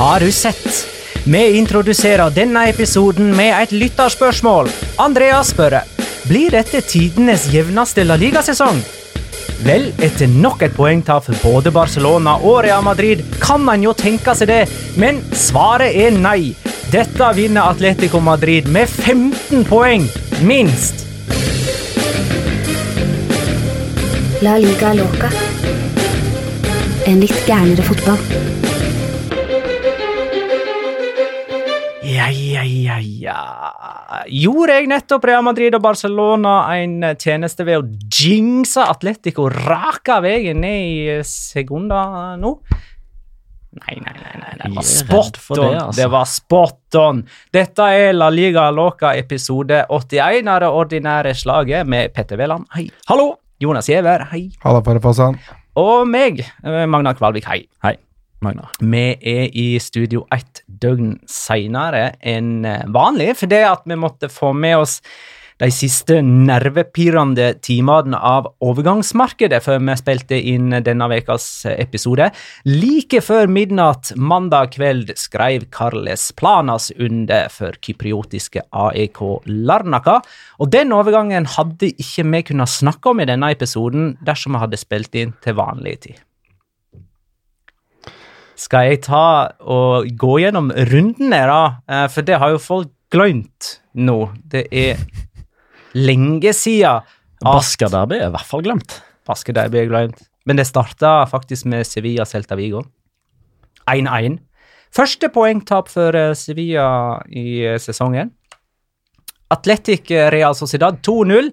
Har du sett? Vi introduserer denne episoden med et lytterspørsmål. Andreas spør blir dette tidenes jevneste La Liga-sesong. Vel, etter nok et poengtap for både Barcelona og Real Madrid kan man jo tenke seg det, men svaret er nei. Dette vinner Atletico Madrid med 15 poeng, minst. La liga loca. En litt gærnere fotball. Ja, ja, ja, ja Gjorde jeg nettopp Real Madrid og Barcelona en tjeneste ved å jinxe Atletico raka veien ned i sekunder nå? Nei, nei, nei, nei, det var spot on. det, Det, altså. var spot on. Dette er La Liga Loca episode 81 av det ordinære slaget med Petter Veland, hei. Hallo! Jonas Giæver, hei. Halla, Parafasan. Og meg, eh, Magna Kvalvik, hei. Hei, Magna. Vi er i studio ett døgn seinere enn eh, vanlig, fordi at vi måtte få med oss de siste nervepirrende timene av overgangsmarkedet før vi spilte inn denne ukas episode. Like før midnatt mandag kveld skrev Carles Planas under for kypriotiske AEK Larnaka, og den overgangen hadde ikke vi kunnet snakke om i denne episoden dersom vi hadde spilt inn til vanlig tid. Skal jeg ta og gå gjennom rundene, da? Eh, For det har jo folk glemt nå. Det er lenge siden Basker Derby er i hvert fall glemt. Baskederby er glemt. Men det starta faktisk med Sevilla Celta Vigo. 1-1. Første poengtap for eh, Sevilla i eh, sesongen. Atletic Real Sociedad 2-0.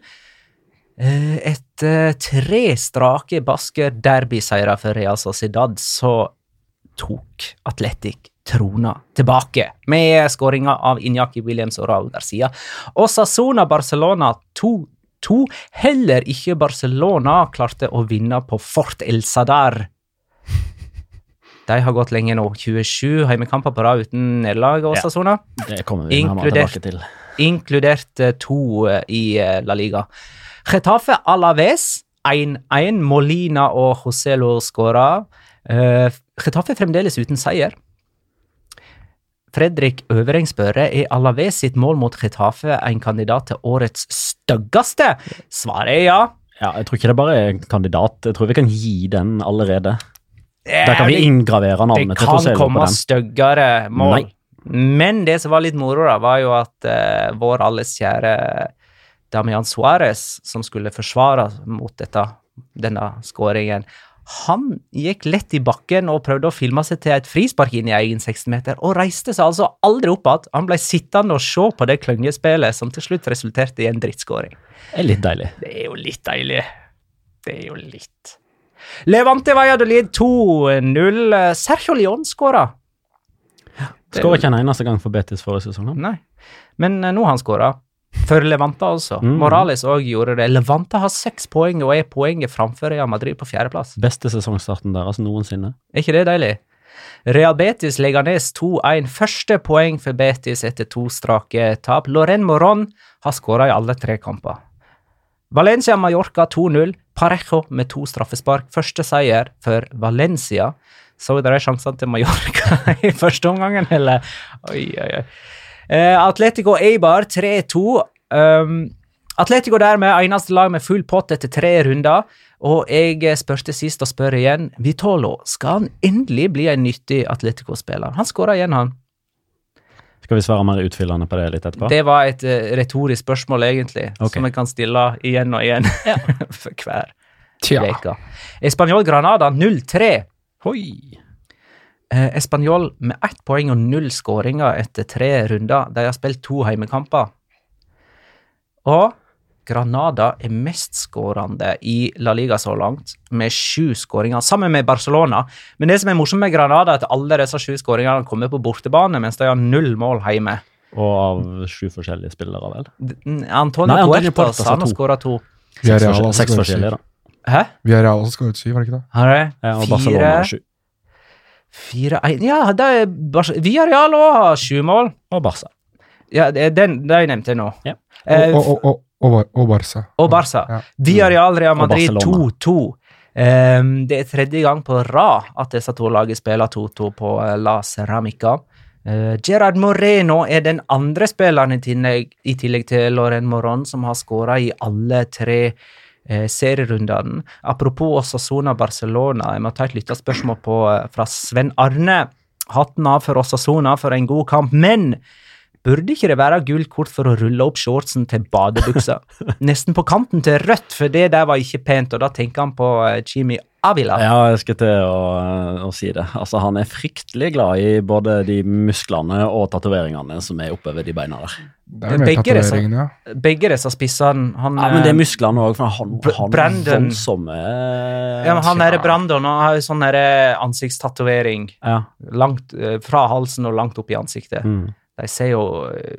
Et Etter tre strake Basker Derby-seire for Real Sociedad, så tok Atletic trona tilbake, med skåringa av Inyaki Williams og Raúl Garcia. Og Sassona Barcelona 2-2. Heller ikke Barcelona klarte å vinne på Fort El Sadar. De har gått lenge nå. 27 hjemmekamper på rad uten nederlag. og Ja. Sassona Det kommer vi nærmere Inkludert- inkludert eh, to eh, i eh, La Liga. Getafe Alaves 1-1. Molina og Joselo skåra. Getafe fremdeles uten seier. Fredrik Øvereng spør er Alaves sitt mål mot Getafe en kandidat til årets styggeste. Svaret er ja. Ja, jeg tror ikke det bare er en kandidat. Jeg tror vi kan gi den allerede. Der kan vi inngravere navnet Det kan komme styggere mål. Nei. Men det som var litt moro, da, var jo at uh, vår alles kjære Damian Suárez, som skulle forsvare mot dette, denne skåringen, han gikk lett i bakken og prøvde å filme seg til et frispark inn i egen 16-meter, og reiste seg altså aldri opp igjen. Han ble sittende og se på det kløngespillet som til slutt resulterte i en drittskåring. Det er litt deilig. Det er jo litt deilig. Det er jo litt. Levante Valladolid 2-0. Sergio León skåra. Skåra ikke en eneste gang for Betis forrige sesong. Nei, men eh, nå har han skåra. For Levante, altså. Mm. Morales òg gjorde det. Levante har seks poeng og er poenget framfor Real Madrid på fjerdeplass. Beste sesongstarten deres noensinne. Er ikke det deilig? Real Betis legger ned 2-1. Første poeng for Betis etter to strake tap. Loren Moron har skåra i alle tre kamper. Valencia-Mallorca 2-0. Parejo med to straffespark. Første seier for Valencia. Så dere sjansene til Mallorca i første omgangen, eller? Oi, oi, oi. Eh, Atletico Eibar 3-2. Um, Atletico dermed eneste lag med full pott etter tre runder. Og jeg spurte sist og spør igjen. Vitolo, skal han endelig bli en nyttig Atletico-spiller? Han skåra igjen, han. Skal vi svare mer utfyllende på det litt etterpå? Det var et uh, retorisk spørsmål, egentlig, okay. som jeg kan stille igjen og igjen for hver Tja. uke. Espanol Granada 0-3. Hoi! Eh, Espanol med ett poeng og null skåringer etter tre runder. De har spilt to heimekamper. Og Granada er mestskårende i La Liga så langt, med sju skåringer, sammen med Barcelona. Men det som er morsomt med Granada, er at alle disse sju skåringene kommer på bortebane, mens de har null mål hjemme. Og av sju forskjellige spillere, vel? Antonio, Nei, Antonio Puertas, har han har to. skåra to. Vi har Seks Real også skåret forskjellige, syv. da. Hæ? Vi har Real også skåret syv, var det ikke det? Har det? Ja, og Barcelona sju. Fire, en, ja, det er Villarreal òg har sju mål. Og Barca. Ja, det er den de nevnte jeg nå. Ja. Eh, Og, og, og, og, og Barca. og Barca. Ja. Villarreal Real Madrid 2-2. Um, det er tredje gang på rad at disse to lagene spiller 2-2 på eh, La Ceramica. Uh, Gerard Moreno er den andre spilleren i tillegg, i tillegg til Loren Moron som har skåra i alle tre eh, serierundene. Apropos Osasona Barcelona, jeg må ta et lytterspørsmål på, eh, fra Sven Arne. Hatten av for Osasona for en god kamp, men Burde ikke det være gult kort for å rulle opp shortsen til badebuksa? Nesten på kanten til rødt, for det der var ikke pent, og da tenker han på Jimmy Chimi Avila. Ja, jeg skal til å, å si det. Altså, Han er fryktelig glad i både de musklene og tatoveringene som er oppover de beina der. Det er Begge disse. ja. Begge disse spissene han, Ja, Men det er eh, musklene òg, for han har Brandon- voldsomme ja, men Han er Brandon og har jo sånn ansiktstatovering Ja. langt eh, fra halsen og langt opp i ansiktet. Mm. De ser jo eh,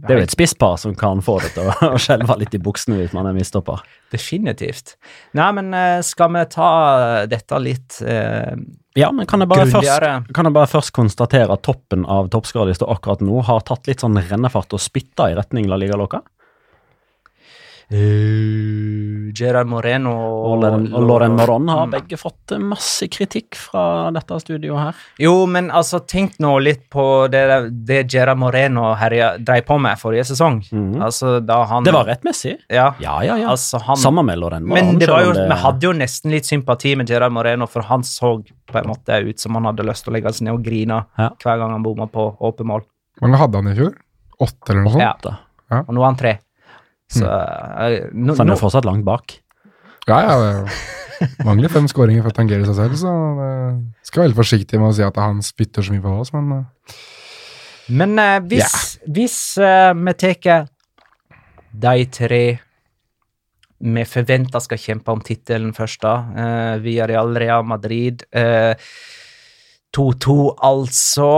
Det er jo et spisspar som kan få det til å, skjelve litt i buksene hvis man er mistopper. Definitivt. Nei, men eh, skal vi ta dette litt eh, Ja, men kan jeg, bare Grundigere. først, kan jeg bare først konstatere at toppen av toppskadelista akkurat nå har tatt litt sånn rennefart og spytta i retning La Liga Loca? eh, Gerard Moreno Og og Loren Moron har begge fått eh, masse kritikk fra dette studioet her. Jo, men altså, tenk nå litt på det, det Gerard Moreno herja, drev på med forrige sesong. Mhm. Altså, da han Det var rettmessig. Ja, Ja, ja, ja. altså han Sammen med Loren Moron. Men det var jo, det... vi hadde jo nesten litt sympati med Gerard Moreno, for han så på en måte ut som han hadde lyst til å legge seg ned og grine Ja. hver gang han bomma på åpent mål. Hvor mange hadde han i fjor? Åtte eller noe sånt? Ja. ja. Og nå er han tre. Så jeg, nå, Så han nå, jo fortsatt langt bak. Ja, ja. mangler fem skåringer for å tangere seg selv, så det skal være veldig forsiktig med å si at han spytter så mye på oss, men eh, Men eh, hvis, hvis eh, vi tar de tre vi forventer skal kjempe om tittelen først, da. Uh, via Real Real Madrid. eh, 2-2, altså.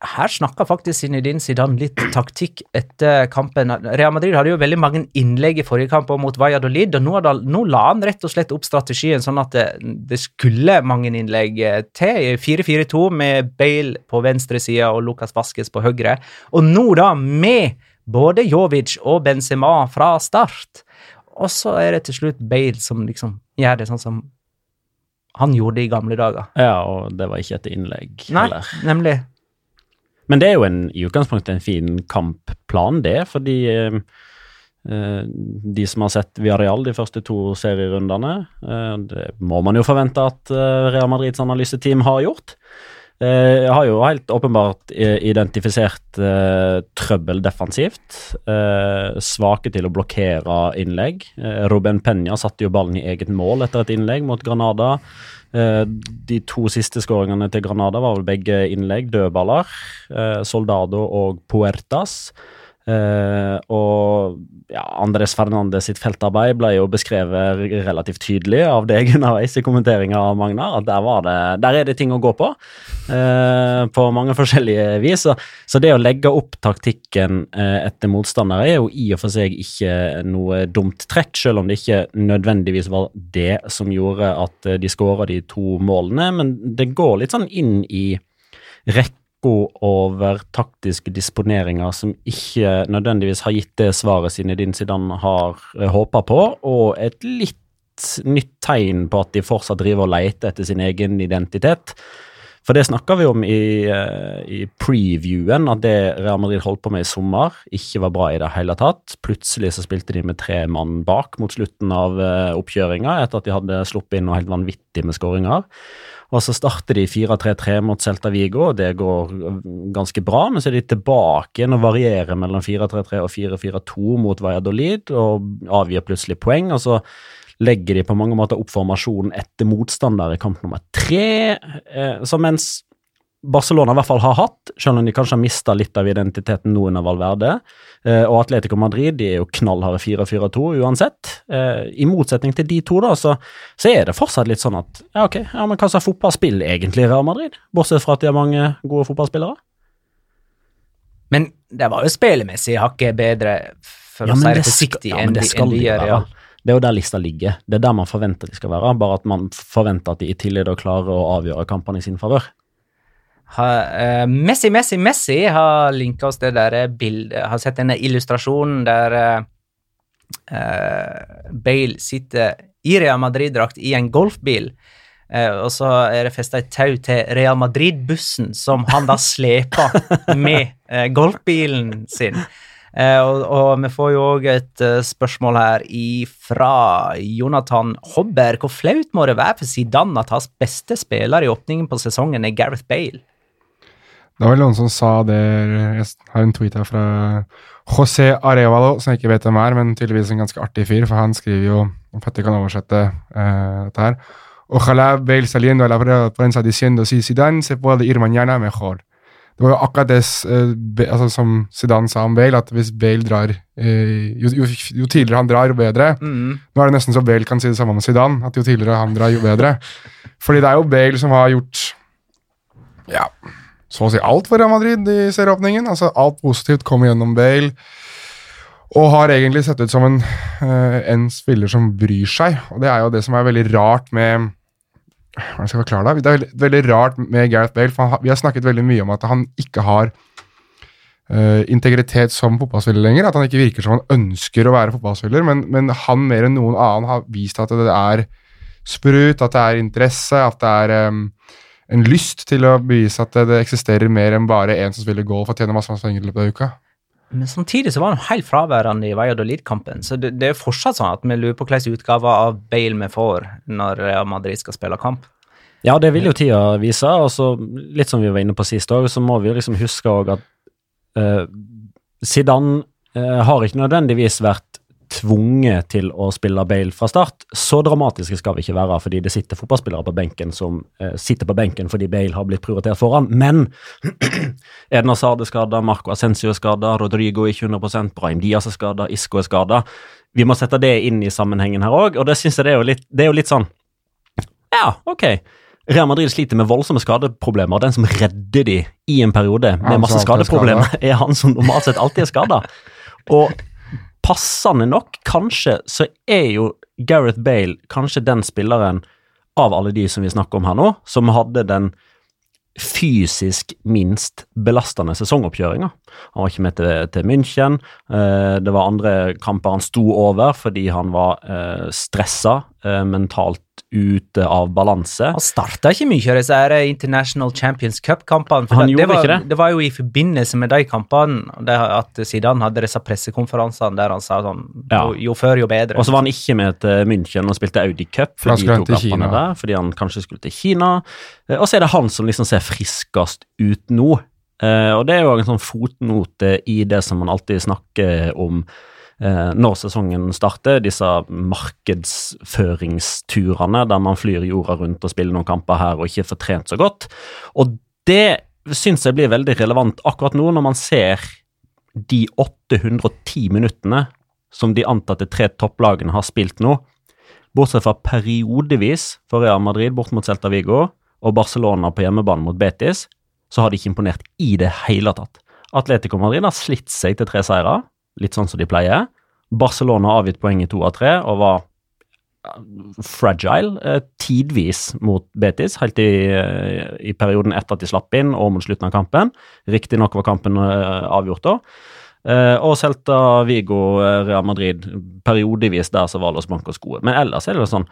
Eh, her snakka faktisk Zinedine Zidane litt taktikk etter kampen. Real Madrid hadde jo veldig mange innlegg i forrige kamp mot Valladolid, og nå, hadde, nå la han rett og slett opp strategien sånn at det, det skulle mange innlegg eh, til. 4-4-2 med Bale på venstre side og Lucas Vasques på høyre. Og nå, da, med både Jovic og Benzema fra start. Og så er det til slutt Bale som liksom gjør det sånn som han gjorde i gamle dager. Ja, og det var ikke et innlegg Nei, heller. nemlig. Men det er jo en, i utgangspunktet en fin kampplan, det, fordi eh, eh, de som har sett Villarreal de første to serierundene, eh, det må man jo forvente at eh, Real Madrids analyseteam har gjort. Eh, har jo helt åpenbart eh, identifisert eh, trøbbel defensivt. Eh, svake til å blokkere innlegg. Eh, Ruben Penya satte jo ballen i eget mål etter et innlegg mot Granada. Eh, de to siste skåringene til Granada var vel begge innlegg, dødballer. Eh, Soldado og Puertas. Eh, og ja, Andres Fernandes sitt feltarbeid ble jo beskrevet relativt tydelig av deg underveis i kommenteringa, Magnar. At der, det, der er det ting å gå på, eh, på mange forskjellige vis. Så, det å legge opp taktikken eh, etter motstandere er jo i og for seg ikke noe dumt trekk, selv om det ikke nødvendigvis var det som gjorde at de skåra de to målene. Men det går litt sånn inn i rekka over taktiske disponeringer som ikke nødvendigvis har gitt det svaret sine din siden har uh, håpa på, og et litt nytt tegn på at de fortsatt driver og leter etter sin egen identitet. For det snakka vi om i, eh, i previewen, at det Real Madrid holdt på med i sommer, ikke var bra i det hele tatt. Plutselig så spilte de med tre mann bak mot slutten av uh, oppkjøringa, etter at de hadde sluppet inn noe helt vanvittig med skåringer. Og så starter de 4-3-3 mot Celta Vigo, og det går øh, ganske bra. Men så er de tilbake igjen og varierer mellom 4-3-3 og 4-4-2 mot Valladolid, og avgir plutselig poeng. og så legger de på mange måter opp formasjonen etter motstander i kamp nummer tre. Eh, så mens Barcelona i hvert fall har hatt, selv om de kanskje har mista litt av identiteten nå under Valverde, eh, og Atletico Madrid de er jo knallharde 4-4-2 uansett. Eh, I motsetning til de to, da, så, så er det fortsatt litt sånn at ja, ok, ja, men hva slags fotballspill egentlig Real Madrid? Bortsett fra at de har mange gode fotballspillere. Men det var jo spillemessig hakket bedre, for Ja, å si det forsiktig, ja, enn de de gjør. Ja. Det er jo der lista ligger. Det er der man forventer de skal være, bare at man forventer at de i tillegg klarer å avgjøre kampene i sin favør. Eh, Messi, Messi, Messi har linka oss det der bildet Har sett denne illustrasjonen der eh, eh, Bale sitter i Real Madrid-drakt i en golfbil. Eh, og så er det festa et tau til Real Madrid-bussen, som han da sleper med eh, golfbilen sin. Eh, og, og vi får jo òg et eh, spørsmål her fra Jonathan Hobber. Hvor flaut må det være for Zidane at hans beste spiller i åpningen på sesongen er Gareth Bale? Det var vel noen som sa det Jeg har en tweet her fra José Arevalo, som jeg ikke vet hvem er, men tydeligvis en ganske artig fyr, for han skriver jo Om Petter kan oversette eh, dette her. Ojalá Bale saliendo a la prensa diciendo si Zidane se puede ir mañana mejor. Det var jo akkurat det eh, altså, som Zidane sa om Bale, at hvis Bale drar eh, jo, jo, jo tidligere han drar, jo bedre. Mm. Nå er det nesten så Bale kan si det samme om Zidane, at jo tidligere han drar, jo bedre. Fordi det er jo Bale som har gjort ja, så å si alt for Real Madrid i serieåpningen. Altså Alt positivt kommer gjennom Bale. Og har egentlig sett ut som en, eh, en spiller som bryr seg. Og det er jo det som er veldig rart med Hvordan skal jeg forklare det? Det er veldig, veldig rart med Gareth Bale, for han, vi har snakket veldig mye om at han ikke har uh, integritet som fotballspiller lenger. At han ikke virker som han ønsker å være fotballspiller, men, men han mer enn noen annen har vist at det er sprut, at det er interesse, at det er em, en lyst til å bevise at det, det eksisterer mer enn bare en som spiller golf og tjener masse masse penger i løpet av uka. Men samtidig så var han helt fraværende i Valladolid-kampen. Så det, det er fortsatt sånn at vi lurer på hvilke utgaver av Bale vi får når Real Madrid skal spille kamp. Ja, det vil jo tida vise. og så Litt som vi var inne på sist òg, så må vi liksom huske òg at uh, Zidane uh, har ikke nødvendigvis vært tvunget til å spille Bale fra start. Så dramatiske skal vi ikke være, fordi det sitter fotballspillere på benken som eh, sitter på benken fordi Bale har blitt prioritert foran. Men Edna Hazard er skada, Marco Ascencio er skada, Rodrigo er ikke 100 Brahim Diaz er skada, Isco er skada. Vi må sette det inn i sammenhengen her òg, og det synes jeg det er litt, det er jo litt sånn Ja, ok. Real Madrid sliter med voldsomme skadeproblemer. Den som redder de i en periode med masse er skadeproblemer, er han som normalt sett alltid er skada. Og passende nok, kanskje, så er jo Gareth Bale kanskje den spilleren av alle de som vi snakker om her nå, som hadde den fysisk minst belastende sesongoppkjøringa. Han var ikke med til, til München. Eh, det var andre kamper han sto over fordi han var eh, stressa, mentalt ute av balanse. Han starta ikke mye av disse her International Champions Cup-kampene. Han det, gjorde det, var, ikke det. det var jo i forbindelse med de kampene at Zidane hadde disse pressekonferansene der han sa sånn Ja. jo, jo før, jo bedre. Og så var han ikke med til München og spilte Audi Cup For de to kampene Kina. der, fordi han kanskje skulle til Kina. Eh, Og så er det han som liksom ser friskest ut nå. Eh, og det er jo en sånn fotnote i det som man alltid snakker om eh, når sesongen starter, disse markedsføringsturene der man flyr jorda rundt og spiller noen kamper her og ikke får trent så godt. Og det syns jeg blir veldig relevant akkurat nå, når man ser de 810 minuttene som de antatte tre topplagene har spilt nå, bortsett fra periodevis for Real Madrid bort mot Celta Vigo og Barcelona på hjemmebane mot Betis, så har de ikke imponert i det hele tatt. Atletico Madrid har slitt seg til tre seire, litt sånn som de pleier. Barcelona har avgitt poeng i to av tre og var fragile eh, tidvis mot Betis, helt i, eh, i perioden etter at de slapp inn og mot slutten av kampen. Riktignok var kampen eh, avgjort da. Og Celta Vigo, Real Madrid, periodevis der så var Los Blancos gode. Men ellers er det jo sånn.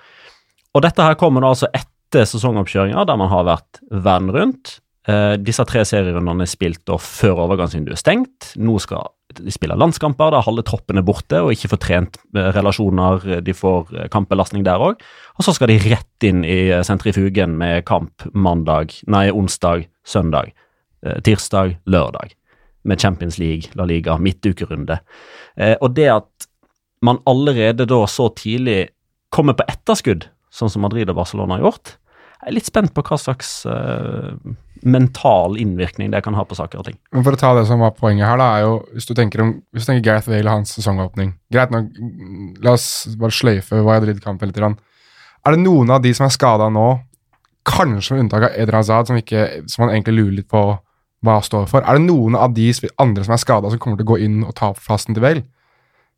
Og dette her kommer da altså etter sesongoppkjøringa, der man har vært verden rundt. Disse tre serierundene er spilt da før overgangsvinduet er stengt. Nå skal de spiller landskamper der halve troppen er borte og ikke får trent eh, relasjoner. De får eh, kampbelastning der òg. Og så skal de rett inn i eh, sentrifugen med kamp mandag, nei, onsdag, søndag, eh, tirsdag, lørdag. Med Champions League, La Liga, midtukerunde. Eh, og det at man allerede da så tidlig kommer på etterskudd, sånn som Madrid og Barcelona har gjort, jeg er litt spent på hva slags eh, mental innvirkning det kan ha på saker og ting. Men for å ta det som var poenget her, da, er jo Hvis du tenker, om, hvis du tenker Gareth Vale og hans sesongåpning Greit nok, la oss bare sløyfe Valladolid-kampen litt. grann. Er det noen av de som er skada nå, kanskje med unntak av Eder Hazard, som, ikke, som man egentlig lurer litt på hva står for, er det noen av de andre som er skada, som kommer til å gå inn og ta plassen til Bale?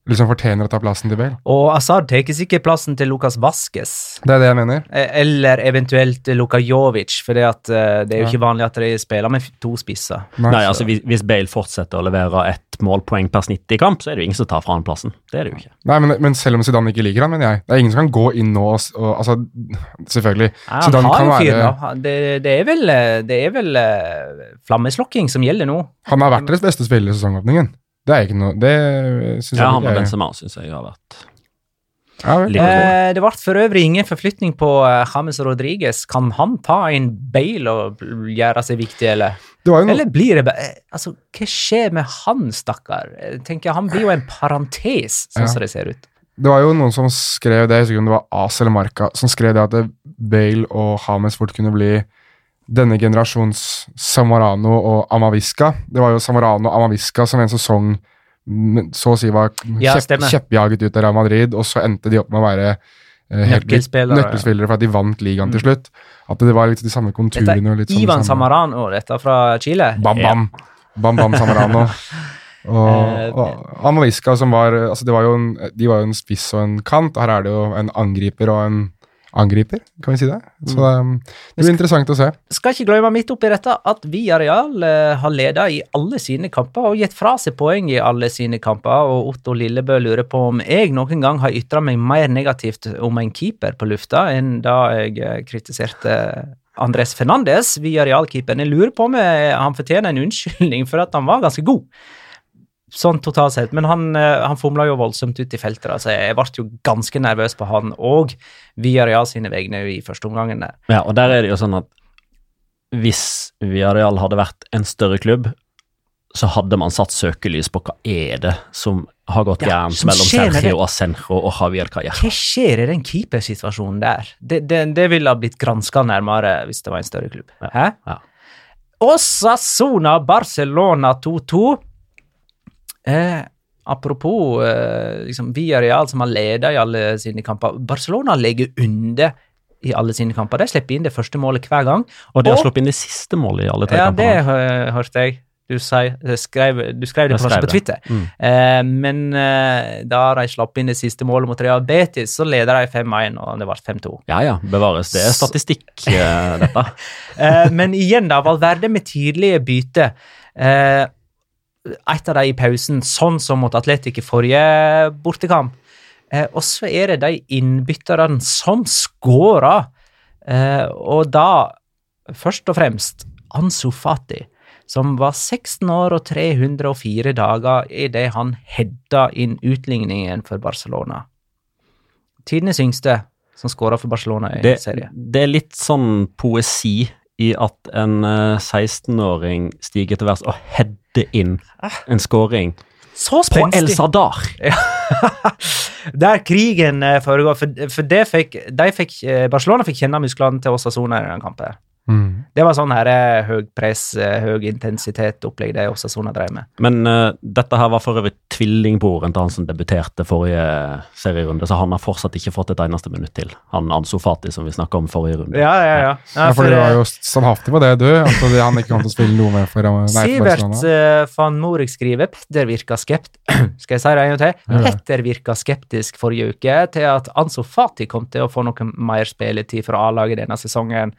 Liksom fortjener å ta plassen til Bale. Og Azar tar ikke plassen til Lukas Vaskes. Det er det jeg mener. Eh, Eller eventuelt Luka Jovic, for det, at, eh, det er jo Ja. ikke vanlig at de spiller med to spisser. Nei, altså hvis, hvis Bale fortsetter å levere ett målpoeng per snitt i kamp, så er det jo ingen som tar fra han plassen. Det er det jo ikke. Nei, men, men selv om Zidane ikke liker han, mener jeg. Det er ingen som kan gå inn nå og, og altså, Selvfølgelig. Nei, han Zidane har kan jo fyr være. Det, det er vel, eh, det er vel eh, flammeslokking som gjelder nå. Han har vært deres beste spiller i sesongåpningen. Det er ikke noe Det syns jeg Ja, han er Benzema syns jeg har vært ja. Litt. Eh, det ble for øvrig ingen forflytning på eh, James Rodriguez. Kan han ta inn Bale og gjøre seg viktig, eller? Det var jo noe Eller blir det bare eh, Altså, hva skjer med han, stakkar? Jeg tenker, Han blir jo en parentes, sånn Ja. som det ser ut. Det var jo noen som skrev det, jeg husker ikke om det var As eller Marka, som skrev det at Bale og James fort kunne bli denne generasjons Samarano og Amavisca. Det var jo Samarano og Amavisca som en sesong mm, så å si var Ja, kjepp, kjeppjaget ut av Real Madrid, og så endte de opp med å være eh, helt Nøkkelspillere, ja. nøkkelspillere for at de vant ligaen til slutt. At det var litt de samme konturene. Dette, er sånn Ivan Samarano, dette fra Chile. Bam, bam. Bam, bam, Samarano. Og, Eh, og Amavisca, som var altså det var en, De var jo en spiss og en kant, her er det jo en angriper og en angriper, kan vi si det? Så um, det blir interessant å se. Skal ikke glemme midt oppi dette at Vi Areal har leda i alle sine kamper og gitt fra seg poeng i alle sine kamper, og Otto Lillebø lurer på om jeg noen gang har ytra meg mer negativt om en keeper på lufta enn da jeg eh, kritiserte Andres Fernandes, Villarreal-keeperen. Jeg lurer på om eh, han fortjener en unnskyldning for at han var ganske god. Sånn totalt sett, men han, eh, han fomla jo voldsomt ut i feltet. Altså, jeg ble jo ganske nervøs på han og Villarreal sine vegne i første omgangen der. Ja, og der er det jo sånn at hvis Villarreal hadde vært en større klubb, så hadde man satt søkelys på hva er det som har gått Ja, gærent mellom. Sergio Asenjo og Javier Calleja. Hva skjer i den keepersituasjonen der? Det, det, det ville ha blitt granska nærmere hvis det var en større klubb. Hæ? ja. Osasona Barcelona 2-2. Eh, apropos eh, liksom Villarreal som har ledet i alle sine kamper. Barcelona legger under i alle sine kamper. De slipper inn det første målet hver gang. Og de har Og- sluppet inn det siste målet i alle tre Ja, det kampene. hø- hørte jeg. Du, si, skrev, du skrev det på, skrev på det. Twitter. Mm. Eh, men eh, da de slapp inn det siste målet mot Real Betis, så leder de 5-1, og det ble 5-2. Ja ja, bevares. Det er statistikk, eh, dette. Eh, men igjen, da, Valverde med tidlige bytter. Eh, et av de i pausen, sånn som mot Atletic i forrige bortekamp. Eh, og så er det de innbytterne som skårer. Eh, og da, først og fremst, Ansu Fati, som var 16 år og 304 dager idet han hedda inn utligningen for Barcelona. Tidenes yngste som skåra for Barcelona i Det, serie. det er litt sånn poesi i at en eh, 16-åring stiger til værs og header inn en scoring Så på El Sadar. Ja. Der krigen eh, foregår, for, for det fikk, fikk, eh, Barcelona fikk kjenne musklene til Osasona i den kampen. Mm. Det var sånn her eh, høy press, eh, høy intensitet-opplegg det Osasona drev med. Men uh, dette her var for øvrig tvillingbroren til han som debuterte forrige serierunde, så han har fortsatt ikke fått et eneste minutt til. Han Ansu Fati som vi snakka om forrige runde. Ja, ja, ja. Ja, for du var jo standhaftig på det, du. At altså, han ikke kom til å spille noe med for, nei, Sivert eh, van Morik skriver Petter virka skept... Skal jeg si det en gang til? Petter virka skeptisk forrige uke til at Anso Fati kom til å få noe mer spilletid for A-laget denne sesongen.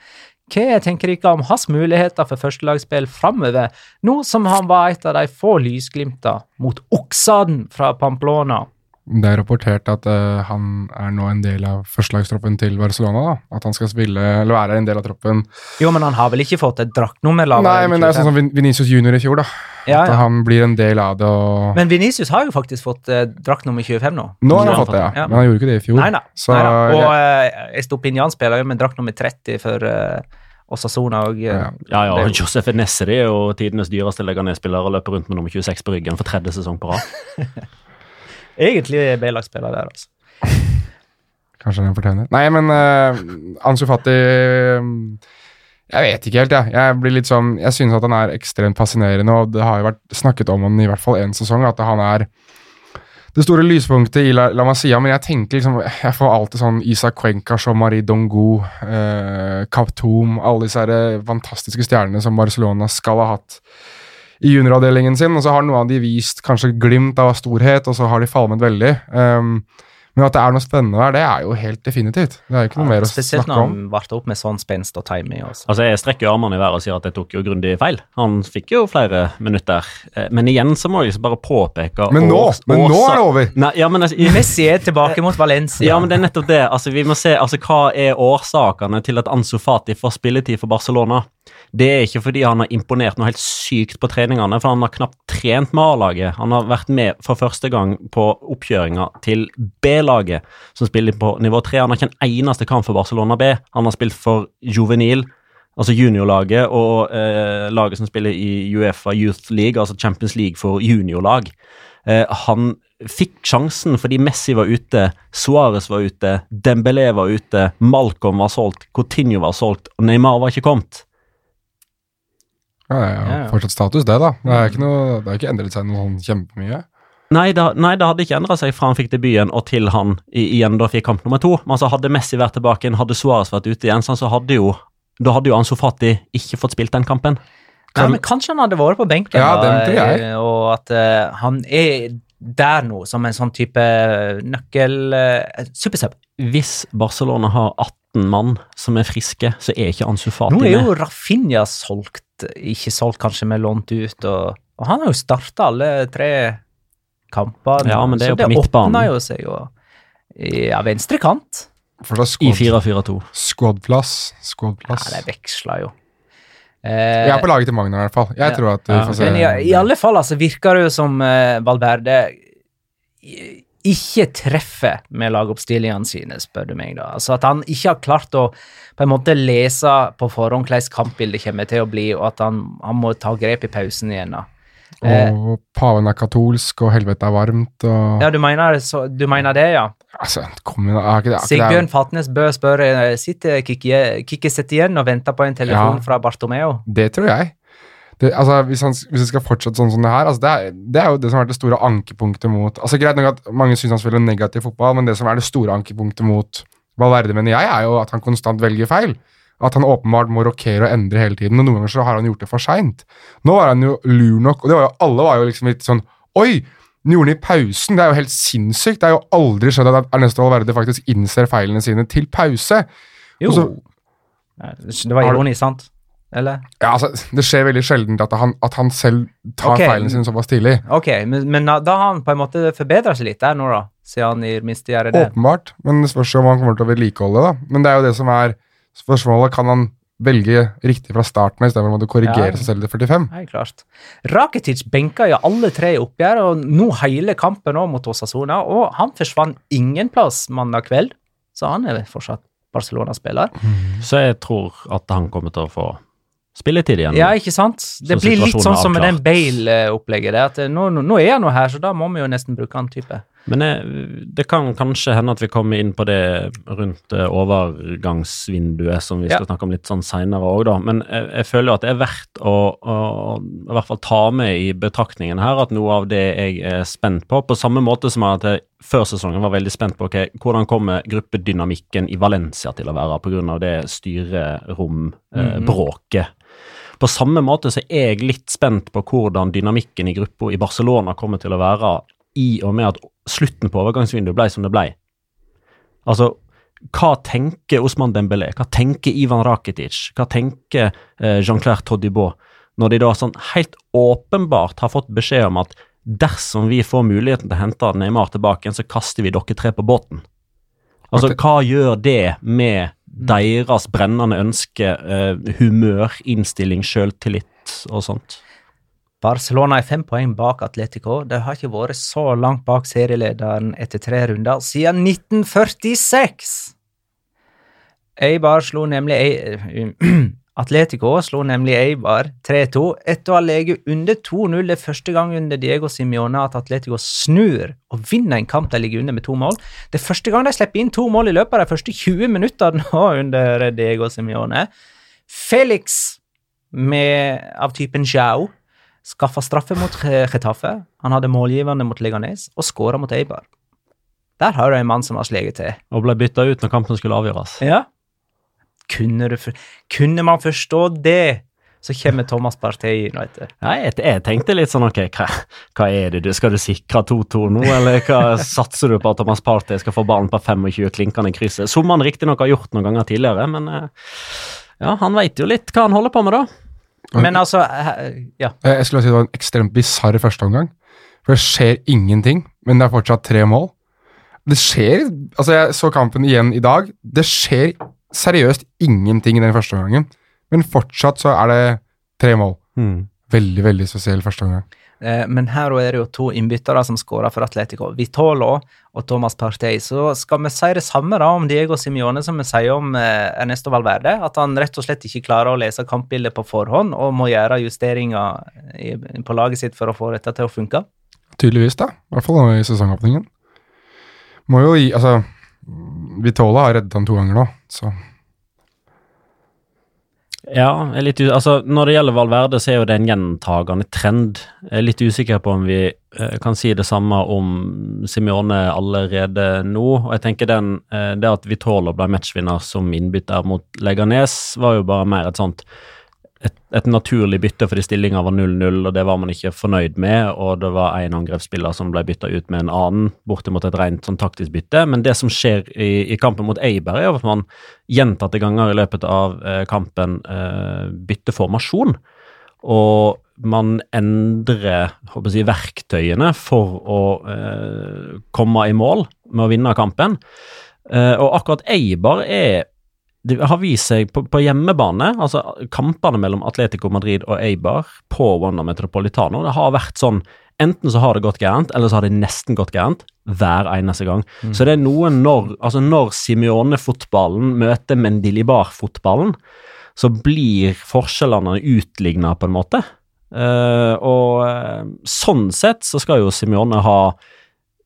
Hva tenker dere om hans muligheter for førstelagsspill framover, nå som han var et av de få lysglimta mot Oksaden fra Pamplona? Det er rapportert at uh, han er nå en del av førstelagstroppen til Barcelona. da. At han skal spille, eller være en del av troppen. Jo, men han har vel ikke fått et draktnummer lavere? Nei, men det er sånn som Vin- Vinicius Junior i fjor, da. ja, At ja. han blir en del av det. og... Men Vinicius har jo faktisk fått eh, draktnummer 25 nå. nå har han, han fått det, ja. ja. Men han gjorde ikke det i fjor. Nei da. Så Nei da. Og jeg- uh, Estopinian spiller jo med draktnummer 30 for uh, Osasona og uh, Ja. Ja, ja, og Josef Nesseri er jo tidenes dyreste Leganes-spiller og løper rundt med nummer 26 på ryggen for tredje sesong på rad. egentlig B-lagsspiller der, altså. Kanskje den fortjener. Nei, men uh, Ansu Fati eh, Jeg vet ikke helt, jeg. Jeg blir litt sånn, jeg synes at han er ekstremt fascinerende, og det har jo vært snakket om han i hvert fall én sesong, at han er det store lyspunktet i La, La Masia, men jeg tenker liksom Jeg får alltid sånn Isak Cuenca, Jean-Marie Dongo, eh, Kaptoum Alle disse her fantastiske stjernene som Barcelona skal ha hatt i junioravdelingen sin, og så har noen av de vist kanskje glimt av storhet, og så har de falmet veldig. Um, men at det er noe spennende der, det er jo helt definitivt. Det er jo ikke noe mer å snakke om. Spesielt når han varte opp med sånn spenst og timing. Også. Altså, Jeg strekker jo armene i været og sier at jeg tok jo grundig feil. Han fikk jo flere minutter. Eh, Men igjen så må jeg liksom bare påpeke Men nå, års- men nå er det over! Nei, ja, men, altså, Messi er tilbake mot Valencia. ja, men det er nettopp det. Altså, vi må se altså, hva er årsakene til at Ansu Fati får spilletid for Barcelona. Det er ikke fordi han har imponert noe helt sykt på treningene, for han har knapt trent med A-laget. Han har vært med for første gang på oppkjøringa til B-laget, som spiller på nivå 3. Han har ikke en eneste kamp for Barcelona B. Han har spilt for Juvenil, altså juniorlaget, og eh, laget som spiller i Uefa Youth League, altså Champions League for juniorlag. Eh, han fikk sjansen fordi Messi var ute, Suárez var ute, Dembélé var ute, Malcolm var solgt, Coutinho var solgt, og Neymar var ikke kommet. Ja, Ja, ja. fortsatt status, det, da. Det har ikke, noe, det har ikke endret seg noe sånn kjempemye. Nei, nei, det hadde ikke endra seg fra han fikk debuten og til han i, igjen da fikk kamp nummer to. Men altså, hadde Messi vært tilbake igjen, hadde Suárez vært ute igjen, så hadde jo da hadde jo Ansu Fati ikke fått spilt den kampen. Nei, men kanskje han hadde vært på benken, Ja, da, den tror jeg. eh, og at uh, han er der nå som en sånn type nøkkel uh, Supersub. Hvis Barcelona har 18 mann som er friske, så er ikke Ansu Fati med. Nå er jo Rafinha solgt, ikke solgt kanskje, med lånt ut, og, og han har jo starta alle tre kampene. Ja, men det er så jo på det åpner jo seg jo Ja, venstre kant. For det er I squad, 4-4-2. squadplass. Ja, det veksla jo. Jeg Eh, er på laget til Magna, i hvert fall. Jeg Ja. tror at Ja. får se. Men i, i alle fall altså, virker det jo som eh, Valverde i- ikke treffer med lagoppstillingene sine, spør du meg. da. Altså At han ikke har klart å på en måte lese på forhånd hvordan kampbildet kommer til å bli, og at han, han må ta grep i pausen igjen. da. Eh, Og paven er katolsk, og helvete er varmt, og ja, du mener, så, du mener det, ja? Altså, kom igjen. Er ikke det, Sigbjørn Fatnes Bø spør eh, sitter Kikki Kikki igjen og venter på en telefon Ja. fra Bartomeo. det tror jeg. Det, altså, hvis, han, hvis det skal fortsette sånn som det her altså, det, er, det er jo det som har vært det store ankepunktet mot altså Greit nok at mange syns han spiller negativ fotball, men det som er det store ankepunktet mot Valverde, mener jeg, er jo at han konstant velger feil. At han åpenbart må rokere og endre hele tiden, og noen ganger så har han gjort det for seint. Nå var han jo lur nok, og det var jo, alle var jo liksom litt sånn Oi! Den gjorde den i pausen. Det er jo helt sinnssykt. Det er jo aldri skjedd at Ernesto Valverde faktisk innser feilene sine til pause. Jo. Så- Det var ironi, sant? Eller? Ja, altså, Det skjer veldig sjelden at han, at han selv tar okay. feilen sin såpass tidlig. Ok, men, men da da har han på en måte forbedra seg litt der nå, da? Siden han minste gjør det. Åpenbart, men det spørs om han kommer til å vedlikeholde det. Men det er jo det som er spørsmålet. Kan han velge riktig fra starten av istedenfor å korrigere Ja. seg selv til 45? Nei, klart. Rakitic benka jo alle tre i oppgjør, og nå hele kampen nå mot Osasona, og han forsvant ingen plass mandag kveld, så han er fortsatt Barcelona-spiller. Så jeg tror at han kommer til å få spilletid igjen. Ja, ikke sant? Det blir litt sånn som med den. Bale-opplegget. der, at eh, nå, nå, nå er han jo her, så da må vi jo nesten bruke han type. Men eh, det kan kanskje hende at vi kommer inn på det rundt eh, overgangsvinduet, som vi skal Ja. snakke om litt sånn seinere òg, da. Men jeg, jeg føler jo at det er verdt å, å, i hvert fall ta med i betraktningen her at noe av det jeg er spent på, på samme måte som at jeg før sesongen var veldig spent på okay, hvordan kommer gruppedynamikken i Valencia til å være pga. det styrerombråket. På samme måte så er jeg litt spent på hvordan dynamikken i gruppa i Barcelona kommer til å være i og med at slutten på overgangsvinduet ble som det ble. Altså, hva tenker Osman Dembélé, hva tenker Ivan Rakitic, hva tenker eh, Jean-Claire Todibaud, når de da sånn helt åpenbart har fått beskjed om at dersom vi får muligheten til å hente Neymar tilbake så kaster vi dere tre på båten. Altså, hva gjør det med deres brennende ønske, eh, humør, innstilling, sjøltillit og sånt? Barcelona er fem poeng bak Atletico. De har ikke vært så langt bak serielederen etter tre runder siden 1946. Eibar slo nemlig Atletico slo nemlig Eibar 3-2 etter å ha ligget under 2-0 det første gang under Diego Simione at Atletico snur og vinner en kamp de ligger under med to mål. Det er første gang de slipper inn to mål i løpet av de første 20 minuttene nå under Diego Simione. Felix med, av typen Jao skaffa straffe mot Getafe. Han hadde målgivende mot Leganes og skåra mot Eibar. Der har du en mann som har sleget til. Og ble bytta ut når kampen skulle avgjøres. Ja. Kunne, du, kunne man forstå det Så kommer Thomas Partey inn, du. Nei, jeg, jeg tenkte litt sånn ok, hva, hva er det du Skal du sikre 2-2 nå, eller hva satser du på at Thomas Partey skal få ballen på 25 klinkende i krysset? Som han riktignok har gjort noen ganger tidligere, men eh, ja, han veit jo litt hva han holder på med, da. Men altså Ja. Jeg skulle si det var en ekstremt bisarr førsteomgang. For det skjer ingenting, men det er fortsatt tre mål. Det skjer Altså, jeg så kampen igjen i dag. Det skjer seriøst ingenting i den første omgangen, men fortsatt så er det tre mål. Veldig, veldig spesiell første omgang. Eh, Men her er det jo to innbyttere som skårer for Atletico. Vitolo og Thomas Partey. Så skal vi si det samme da om Diego Simione som vi sier om eh, Ernesto Valverde? At han rett og slett ikke klarer å lese kampbildet på forhånd og må gjøre justeringer i, på laget sitt for å få dette til å funke? Tydeligvis, da. I hvert fall i sesongåpningen. Må jo gi Altså, Vitola har reddet han to ganger nå, så Ja, litt, altså, når det gjelder Valverde, så er jo det en gjentagende trend. Jeg er litt usikker på om vi eh, kan si det samme om Simione allerede nå. Og jeg tenker den, eh, Det at Vitolo ble matchvinner som innbytter mot Leganes, var jo bare mer et sånt et, et naturlig bytte fordi stillinga var 0-0, og det var man ikke fornøyd med. Og det var en angrepsspiller som ble bytta ut med en annen, bortimot et rent sånn taktisk bytte. Men det som skjer i, i kampen mot Eiberg, er at man gjentatte ganger i løpet av eh, kampen eh, bytter formasjon. Og man endrer jeg, verktøyene for å eh, komme i mål med å vinne kampen. Eh, og akkurat Eibar er det har vist seg på, på hjemmebane, altså kampene mellom Atletico Madrid og Eibar på Wanda Metropolitano, det har vært sånn Enten så har det gått gærent, eller så har det nesten gått gærent hver eneste gang. Så det er noe når altså når Simione-fotballen møter Mendilibar-fotballen, så blir forskjellene utligna på en måte. Uh, og eh, sånn sett så skal jo Simione ha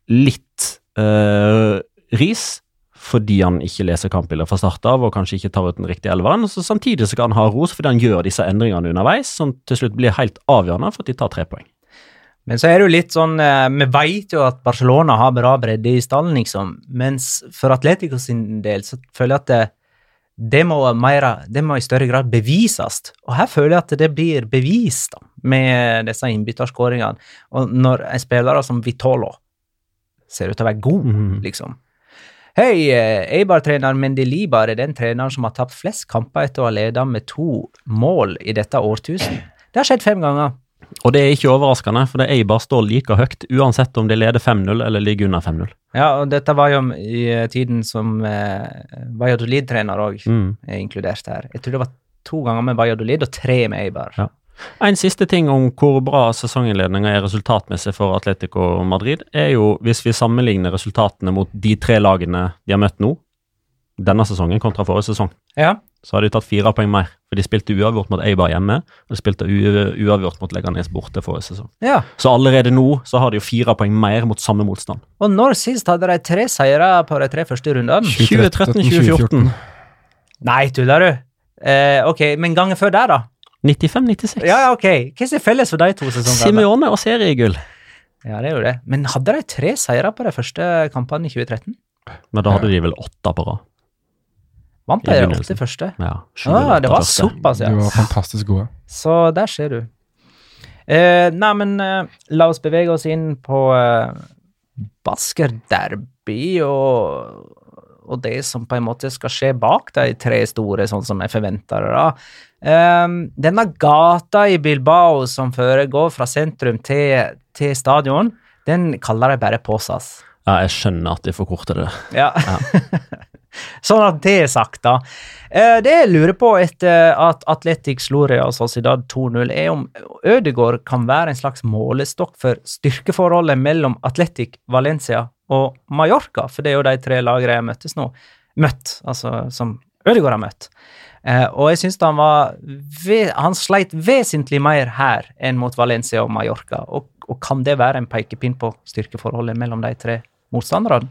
litt uh, ris, fordi han ikke leser kampbilder fra start av og kanskje ikke tar ut den riktige elveren. Så samtidig så kan han ha ros fordi han gjør disse endringene underveis, som til slutt blir helt avgjørende for at de tar tre poeng. Men så er det jo litt sånn eh, Vi vet jo at Barcelona har bra bredde i stallen, liksom. Mens for Atletico sin del så føler jeg at det, det, må, mer, det må i større grad bevises. Og her føler jeg at det blir bevist da, med disse innbytterskåringene. Og når en spiller som Vitolo ser ut til å være god, Mhm. liksom. Hei, eh, Eibar-trener Mendelibar er den treneren som har tapt flest kamper etter å ha ledet med to mål i dette årtusen. Det har skjedd fem ganger. Og det er ikke overraskende, for det Eibar står like høyt uansett om de leder 5-0 eller ligger under 5-0. Ja, og dette var jo i eh, tiden som eh, Valladolid-trener òg Mm. er inkludert her. Jeg tror det var to ganger med Valladolid og tre med Eibar. Ja. En siste ting om hvor bra sesonginnledninga er resultatmessig for Atletico Madrid, er jo hvis vi sammenligner resultatene mot de tre lagene de har møtt nå, denne sesongen kontra forrige sesong, Ja. så har de tatt fire poeng mer. For de spilte uavgjort mot Eibar hjemme, og de spilte uavgjort mot Leganes borte forrige sesong. ja. Så allerede nå så har de jo fire poeng mer mot samme motstand. Og når sist hadde de tre seire på de tre første rundene? 2013-2014. Nei, tuller du? Eh, ok, men gangen før der, da? 95-96. Ja, ja, ok. Hva er felles for de to sesongene? Simione og seriegull. Ja, det er jo det. Men hadde de tre seire på de første kampene i 2013? Men da hadde de vel åtte på rad. Vant de åtte første? Ja, Ah, det var såpass, ja. De var fantastisk gode. Så der ser du. Eh, nei, men eh, la oss bevege oss inn på eh, Basker-derby og, og det som på en måte skal skje bak de tre store, sånn som jeg forventer det. Eh, denne gata i Bilbao som foregår fra sentrum til, til stadion, den kaller de bare Posas. Ja, jeg skjønner at de forkorter det. Ja. sånn at det er sagt, da. Uh, det jeg lurer på etter at Atletic slo Real Sociedad 2-0, er om Ødegaard kan være en slags målestokk for styrkeforholdet mellom Atletic, Valencia og Mallorca, for det er jo de tre lagene jeg møttes nå. Møtt, altså som Ødegaard har møtt. Eh, og jeg syns han var Han sleit vesentlig mer her enn mot Valencia og Mallorca. Og, og kan det være en pekepinn på styrkeforholdet mellom de tre motstanderne?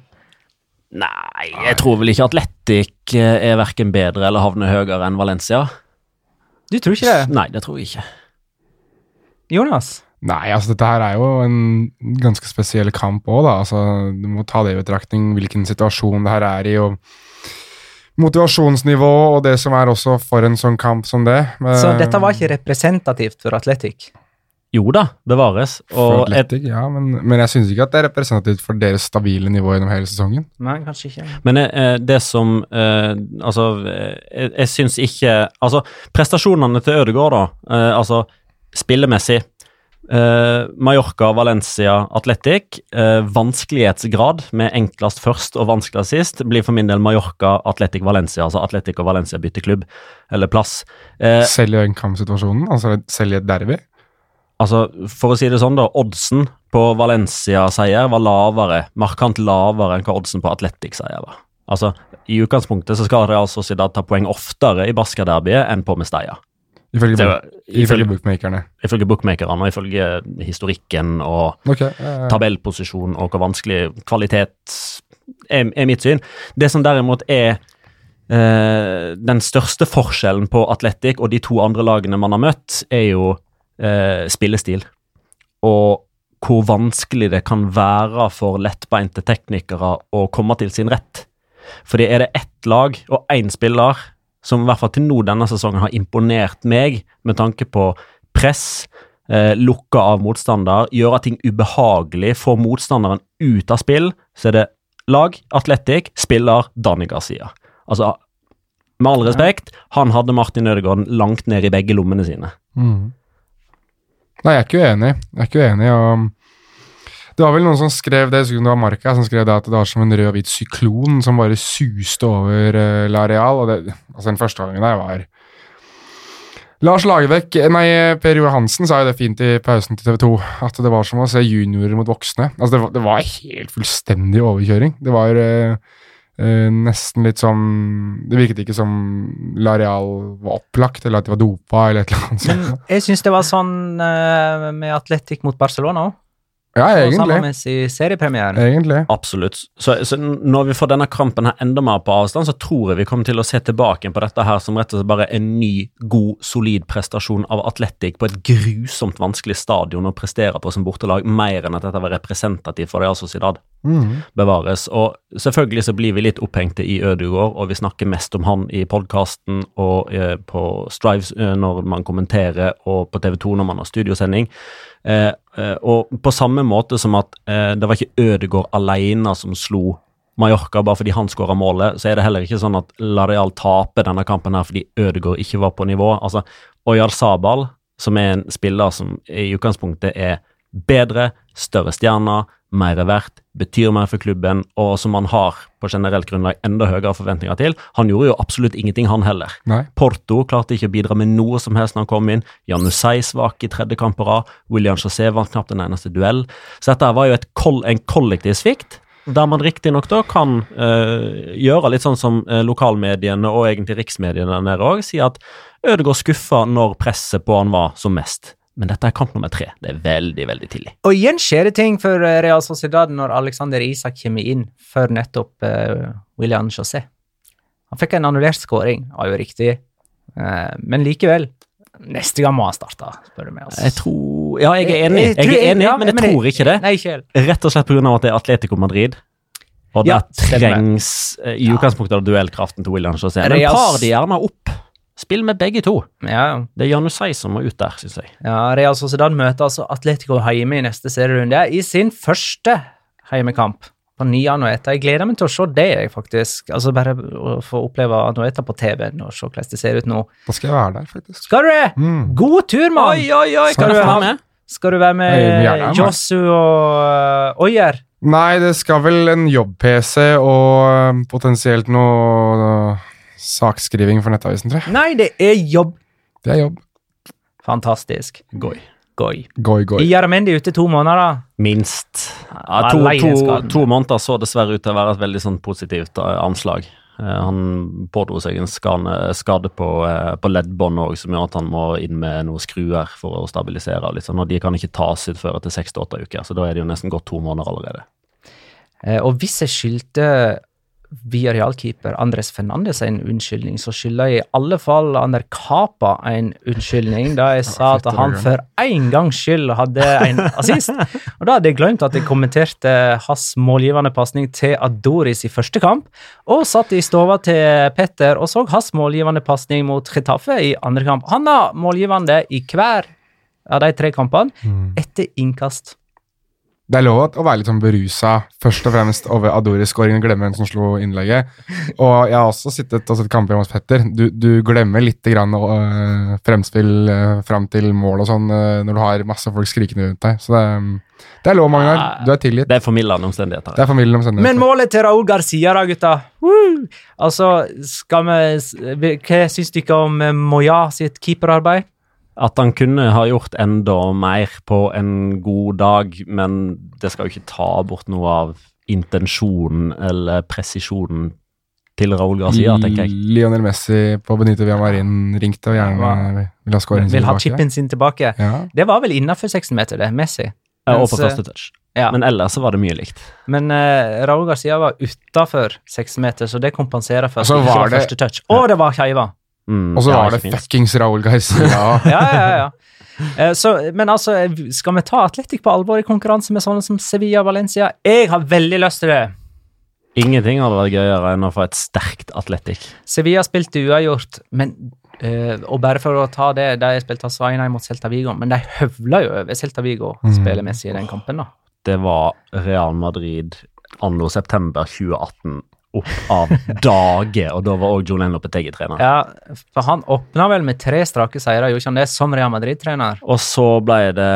Nei, jeg tror vel ikke Atletic eh, er verken bedre eller havner høyere enn Valencia. Du tror ikke det? Nei, det tror jeg ikke. Jonas? Nei, altså dette her er jo en ganske spesiell kamp òg, da. Altså, du må ta det i betraktning hvilken situasjon det her er i. og motivasjonsnivå og det som er også for en sånn kamp som det. Så Eh, dette var ikke representativt for Atletic. Jo da, bevares. for Og et, Athletic, ja, men, men jeg syns ikke at det er representativt for deres stabile nivå gjennom hele sesongen. Nei, kanskje ikke. men eh, det som eh, Altså, eh, jeg, jeg syns ikke Altså, prestasjonene til Ødegaard, da. Eh, altså, spillemessig. Eh, Mallorca, Valencia, Atletic. Uh, vanskelighetsgrad med enklest først og vanskeligst sist blir for min del Mallorca, Atletic, Valencia. Altså Atletic og Valencia bytter klubb, eller plass. Uh, Selv i en kampsituasjonen, altså selv i et derby. Altså, For å si det sånn, da. Oddsen på Valencia-seier var lavere, markant lavere enn hva oddsen på Atletic-seier var. Altså, I utgangspunktet så skal Real Sociedad ta poeng oftere i Basca-derbyet enn på Mestalla. Ifølge, ifølge bookmakerne. ifølge bookmakerne og ifølge historikken og Ok. eh, tabellposisjon og hvor vanskelig kvalitet er, er mitt syn. Det som derimot er eh, den største forskjellen på Atletic og de to andre lagene man har møtt, er jo eh, spillestil. Og hvor vanskelig det kan være for lettbeinte teknikere å komme til sin rett. Fordi er det ett lag og én spiller som i hvert fall til nå denne sesongen har imponert meg med tanke på press, eh, lukke av motstander, gjøre ting ubehagelig, få motstanderen ut av spill, så er det lag, Atletic, spiller Dani Garcia. Altså, med all respekt, han hadde Martin Ødegaard langt ned i begge lommene sine. Mm. Nei, jeg er ikke uenig. Jeg er ikke uenig. og Det var vel noen som skrev det, jeg det var Marca, som skrev det at det var som en rød og hvit syklon som bare suste over uh, Lareal. Altså Den første gangen der var Lars Lagerbäck, nei, Per Johansen sa jo det fint i pausen til TV 2, at det var som å se juniorer mot voksne. Altså, det var, det var helt fullstendig overkjøring. Det var uh, uh, nesten litt som Det virket ikke som Lareal var opplagt, eller at de var dopa, eller et eller annet sånt. Jeg syns det var sånn uh, med Atletic mot Barcelona òg. Ja, Og egentlig. sammen med i seriepremieren. Egentlig. Absolutt. Så, så når vi får denne kampen her enda mer på avstand, så tror jeg vi kommer til å se tilbake på dette her som rett og slett bare en ny, god, solid prestasjon av Atletic på et grusomt vanskelig stadion å prestere på som bortelag, mer enn at dette var representativt for Real Sociedad. Mhm. bevares. Og selvfølgelig så blir vi litt opphengte i Ødegaard, og vi snakker mest om han i podkasten og eh, på Strives eh, når man kommenterer, og på TV 2 når man har studiosending. Eh, eh, og på samme måte som at eh, det var ikke Ødegaard alene som slo Mallorca bare fordi han skåra målet, så er det heller ikke sånn at Lareal taper denne kampen her fordi Ødegaard ikke var på nivå. Altså, Oyar Sabal, som er en spiller som i utgangspunktet er bedre, større stjerner, mer verdt, betyr mer for klubben, og som man har på generelt grunnlag enda høyere forventninger til. Han gjorde jo absolutt ingenting, han heller. Nei. Porto klarte ikke å bidra med noe som helst når han kom inn. Janusai svak i tredje kamp på rad. William Chassé vant knapt en eneste duell. Så dette var jo et koll en kollektiv svikt. Der man riktignok da kan øh, gjøre litt sånn som øh, lokalmediene og egentlig riksmediene der nede òg, si at Ødegaard skuffa når presset på han var som mest. Men dette er kamp nummer tre. Det er veldig, veldig tidlig. Og igjen skjer det ting for eh, Real Sociedad når Alexander Isak kommer inn for nettopp uh, William José. Han fikk en annullert skåring, var jo riktig, uh, men likevel. Neste gang må han starte, spør du meg. Altså. Jeg tror Ja, jeg er enig, jeg er enig ja, men jeg tror ikke det. Nei, ikke. Rett og slett pga. at det er Atletico Madrid. Og Ja, der trengs i utgangspunktet av duellkraften til William José. Men par de gjerne opp. Spill med begge to. Ja, Det er Janusai som må ut der, syns jeg. ja, Real Sociedad møter altså Atletico hjemme i neste serierunde i sin første heimekamp på ny Anoeta. Jeg gleder meg til å se det, jeg, faktisk. Altså Bare å få oppleve Anoeta på TV-en og se hvordan det ser ut nå. Da skal jeg være der, faktisk. Skal du det? Mm. God tur, mann! oi, oi! Skal du få ha- Skal du være med vil gjerne være med. Josu og uh, Oyer? Nei, det skal vel en jobb-PC og øh, potensielt noe sakskriving for Nettavisen, tror jeg. Nei, det er jobb. Det er jobb. Fantastisk. Goi. Goi. Goi, goi. Iaramendi ute to måneder. da. Minst. Ja, to, to, to måneder så dessverre ut til å være et veldig sånn positivt eh, anslag. Eh, han pådro seg en skade på, uh, på leddbånd òg, som gjør at han må inn med noen skruer for å stabilisere. og Litt sånn, og de kan ikke tas ut før etter seks til åtte uker, så da er det jo nesten gått to måneder allerede. Eh, og hvis jeg skyldte Villarreal-keeper Andres Fernandes en unnskyldning, så skylder jeg i alle fall Ander Kapa en unnskyldning, da jeg sa at han for en gangs skyld hadde en assist. Og da hadde jeg glemt at jeg kommenterte hans målgivende pasning til Adoris i første kamp, og satt i stova til Petter og så hans målgivende pasning mot Getafe i andre kamp. Han har målgivende i hver av de tre kampene etter innkast. Det er lov å være litt sånn berusa, først og fremst over Adoris-skåringen glemme hvem som slo innlegget. Og jeg har også sittet og sett kamper hos Petter. Du, du glemmer litt grann, øh, fremspill øh, fram til mål og sånn øh, når du har masse folk skrikende rundt deg. Så det, er- det er lov, Magnar. Du er tilgitt. Det er formildende omstendigheter. Det er familien omstendigheter. Men målet til Raúl Garcia, da, gutta? Woo! Altså, skal vi Hva syns dere om eh, Moya sitt keeperarbeid? At han kunne ha gjort enda mer på en god dag, men det skal jo ikke ta bort noe av intensjonen eller presisjonen til Raúl Garcia, tenker jeg. Lionel Messi på Benito Villamarin ringte og gjerne vil ha scoren sin Vil ha tilbake. chipen sin tilbake. Ja. Det var vel innafor 16 meter, det. Messi. Ja, og på eh, første touch. Ja. Men, ellers så var det mye likt. men uh, Raúl Garcia var utafor 16 meter, så det kompenserer for at Og det ikke var var det- første touch. Og det var skeiva! Mm, Og så var det fuckings Raúl Garcia. Ja, ja, ja. Eh, så, men altså, skal vi ta Atletic på alvor i konkurranse med sånne som Sevilla og Valencia? Jeg har veldig lyst til det. Ingenting hadde vært gøyere enn å få et sterkt Atletic. Sevilla spilte uavgjort, men Uh, Og bare for å ta det, de spilte 1-1 mot Celta Vigo, men de høvla jo over Celta Vigo Mm. spillemessig i den kampen, da. Det var Real Madrid anno september 2018 opp av dage, og da var òg Jolene Lopetegi trener. Ja, for han åpna vel med tre strake seire, gjorde ikke han det, som Real Madrid-trener? Og så ble det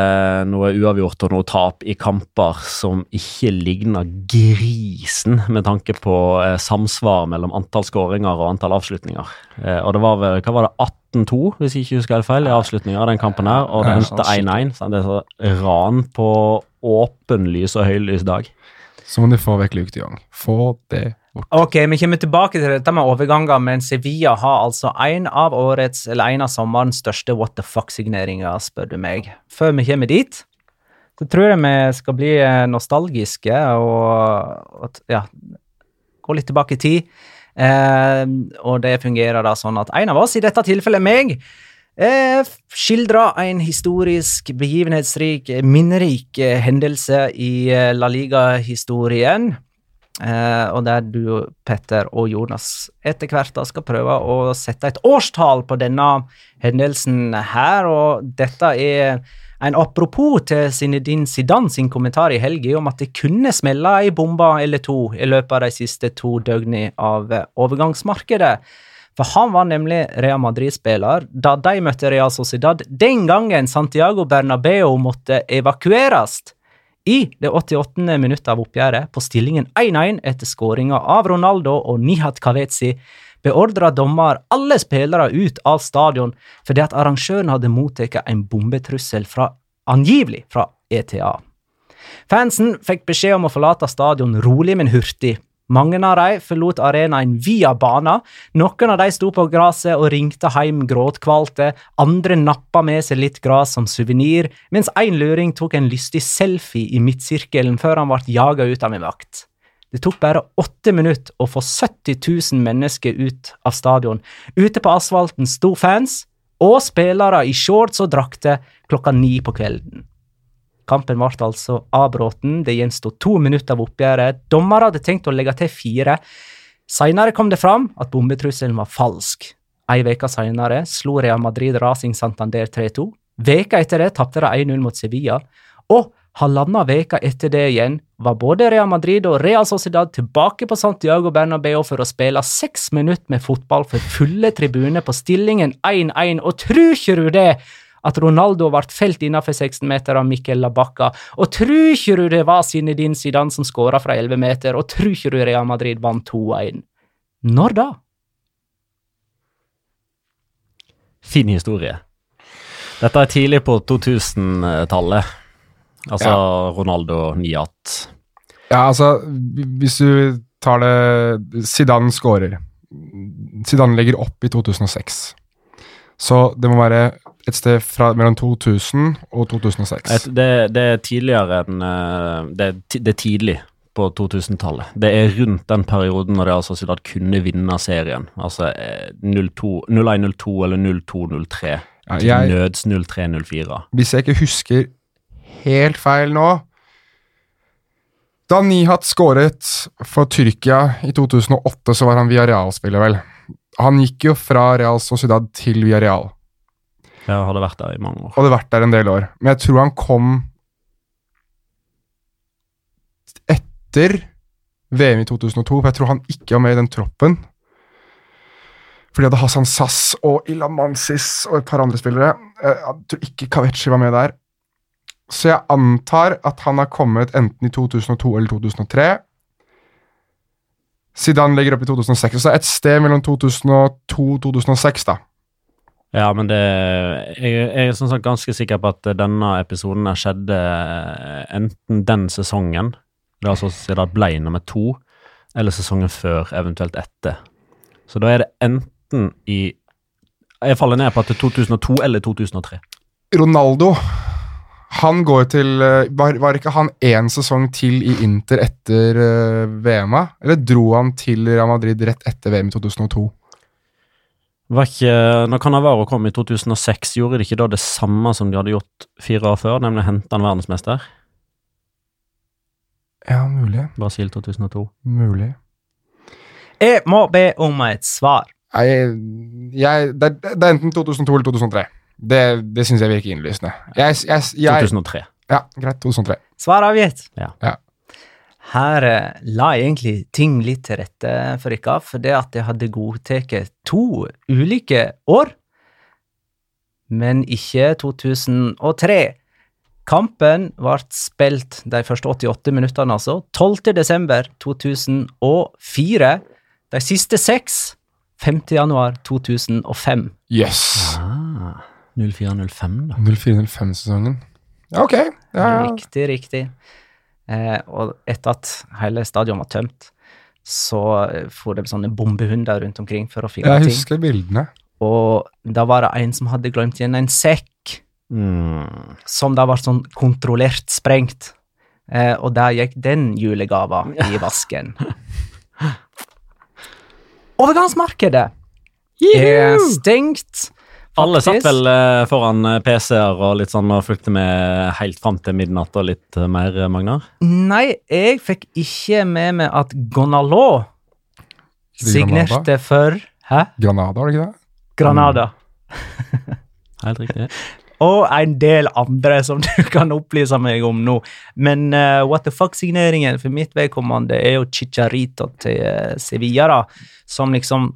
noe uavgjort og noe tap i kamper som ikke ligna grisen, med tanke på eh, samsvar mellom antall skåringer og antall avslutninger. Eh, og det var vel hva var det, 18-2, hvis jeg ikke husker helt feil, i avslutninga av den kampen her, og det endte sånn 1-1. så Det er så ran på åpenlys og høylys dag. Så må du få vekk Luke de Jong. Få det bort. Ok, vi kommer tilbake til dette med overganger, men Sevilla har altså en av årets, eller en av sommerens største what the fuck-signeringer, spør du meg. Før vi kommer dit, så tror jeg vi skal bli eh, nostalgiske og, og ja, gå litt tilbake i tid. Eh, og det fungerer da sånn at en av oss, i dette tilfellet meg, eh, skildrer en historisk, begivenhetsrik, minnerik eh, hendelse i eh, La Liga-historien. Eh, og der du, Petter og Jonas etter hvert da skal prøve å sette et årstall på denne hendelsen her, og dette er en apropos til Zinedine Zidane sin kommentar i helga om at det kunne smelle ei bombe eller to i løpet av de siste to døgnene av overgangsmarkedet. For han var nemlig Real Madrid-spiller da de møtte Real Sociedad den gangen Santiago Bernabeu måtte evakueres. I det 88. minuttet av oppgjøret, på stillingen 1-1 etter skåringa av Ronaldo og Nihat Kavetzi, beordra dommer alle spillere ut av stadion fordi at arrangøren hadde mottatt en bombetrussel fra, angivelig fra ETA. Fansen fikk beskjed om å forlate stadion rolig, men hurtig. Mange av de forlot arenaen via bana. Noen av de sto på gresset og ringte hjem gråtkvalte. Andre nappa med seg litt gras som suvenir, mens en luring tok en lystig selfie i midtsirkelen før han ble jaga ut av en vakt. Det tok bare åtte minutter å få 70 000 mennesker ut av stadion. Ute på asfalten sto fans og spillere i shorts og drakter klokka ni på kvelden. Kampen ble altså avbrutt. Det gjensto to minutter av oppgjøret. Dommer hadde tenkt å legge til fire. Senere kom det fram at bombetrusselen var falsk. Ei uke senere slo Real Madrid Racing Santander 3-2. Veka etter det tapte de 1-0 mot Sevilla. Og halvannen veka etter det igjen var både Real Madrid og Real Sociedad tilbake på Santiago Bernabeu for å spille seks minutter med fotball for fulle tribuner på stillingen 1-1. Og tror ikke du det? At Ronaldo ble felt innenfor 16 meter av Mikkel Labacca. Og tror ikke du det var Zinedine Zidane som skåra fra 11 meter, og tror ikke du Real Madrid vant 2-1? Når da? Fin historie. Dette er tidlig på 2000-tallet. Altså Ronaldo Niat. Ja, altså, hvis du tar det Zidane skårer. Zidane legger opp i 2006. Så det må være et sted fra mellom 2000 og 2006. Et, det, det er tidligere enn eh, det, det er tidlig på 2000-tallet. Det er rundt den perioden når Real Sociedad kunne vinne serien. Altså eh, 02 01-02 eller 02-03. Ja, nøds 03-04. hvis jeg ikke husker helt feil nå Da Nihat skåret for Tyrkia i 2008, så var han Villarreal-spiller, vel. Han gikk jo fra Real Sociedad til Villarreal, Jeg hadde vært der i mange år. hadde vært der en del år. Men jeg tror han kom etter VM i 2002, for jeg tror han ikke var med i den troppen. For de hadde Hassan Sass og Ilan Mansis og et par andre spillere. Eh, Jeg tror ikke Kaveci var med der. Så jeg antar at han har kommet enten i 2002 eller 2003. Zidane legger opp i 2006, så et sted mellom 2002 og 2006, da. Ja, men det Jeg, jeg er sånn sagt ganske sikker på at denne episoden skjedde eh, enten den sesongen, det er altså si det ble nummer to, eller sesongen før, eventuelt etter. Så da er det enten i Jeg faller ned på at det er 2002 eller 2003. Ronaldo han går til eh, Var, var ikke han én sesong til i Inter etter uh, VM-a? Eller dro han til Real Madrid rett etter VM i 2002? Var ikke, når Canavaro kom i 2006, gjorde de ikke da det samme som de hadde gjort fire år før, nemlig hente en verdensmester? Ja, mulig. Brasil 2002. Mulig. Jeg må be om et svar. Nei, jeg, det, er- det er enten 2002 eller 2003. Det, det syns jeg virker innlysende. Jeg, jeg, jeg, 2003. ja, greit. 2003. Svar avgitt. Ja. Ja. Her la jeg egentlig ting litt til rette for dere, for det at jeg hadde godtatt to ulike år, men ikke 2003. Kampen ble spilt de første 88 minuttene, altså. 12. desember 2004. De siste seks 5. januar 2005. Yes. Ah, 0405, da. 04-05-sesongen. Ja, ok. Ja, ja. Riktig, riktig. Eh, og etter at hele stadion var tømt, så eh, for det sånne bombehunder rundt omkring for å finne Jeg ting. husker bildene. Og da var det en som hadde glemt igjen en sekk, Mm. som da var sånn kontrollert sprengt. Eh, og der gikk den julegava i vasken. Overgangsmarkedet er stengt. Alle satt vel eh, foran eh, PC-er og litt sånn og fulgte med helt fram til midnatt og litt eh, mer, eh, Magnar? Nei, jeg fikk ikke med meg at Gonalå signerte for Hæ? Granada, var det ikke det? Granada. Helt riktig. Og en del andre som du kan opplyse meg om nå. Men uh, what the fuck-signeringen for mitt vedkommende er jo Chicharito til eh, Sevilla, da. Som liksom eh,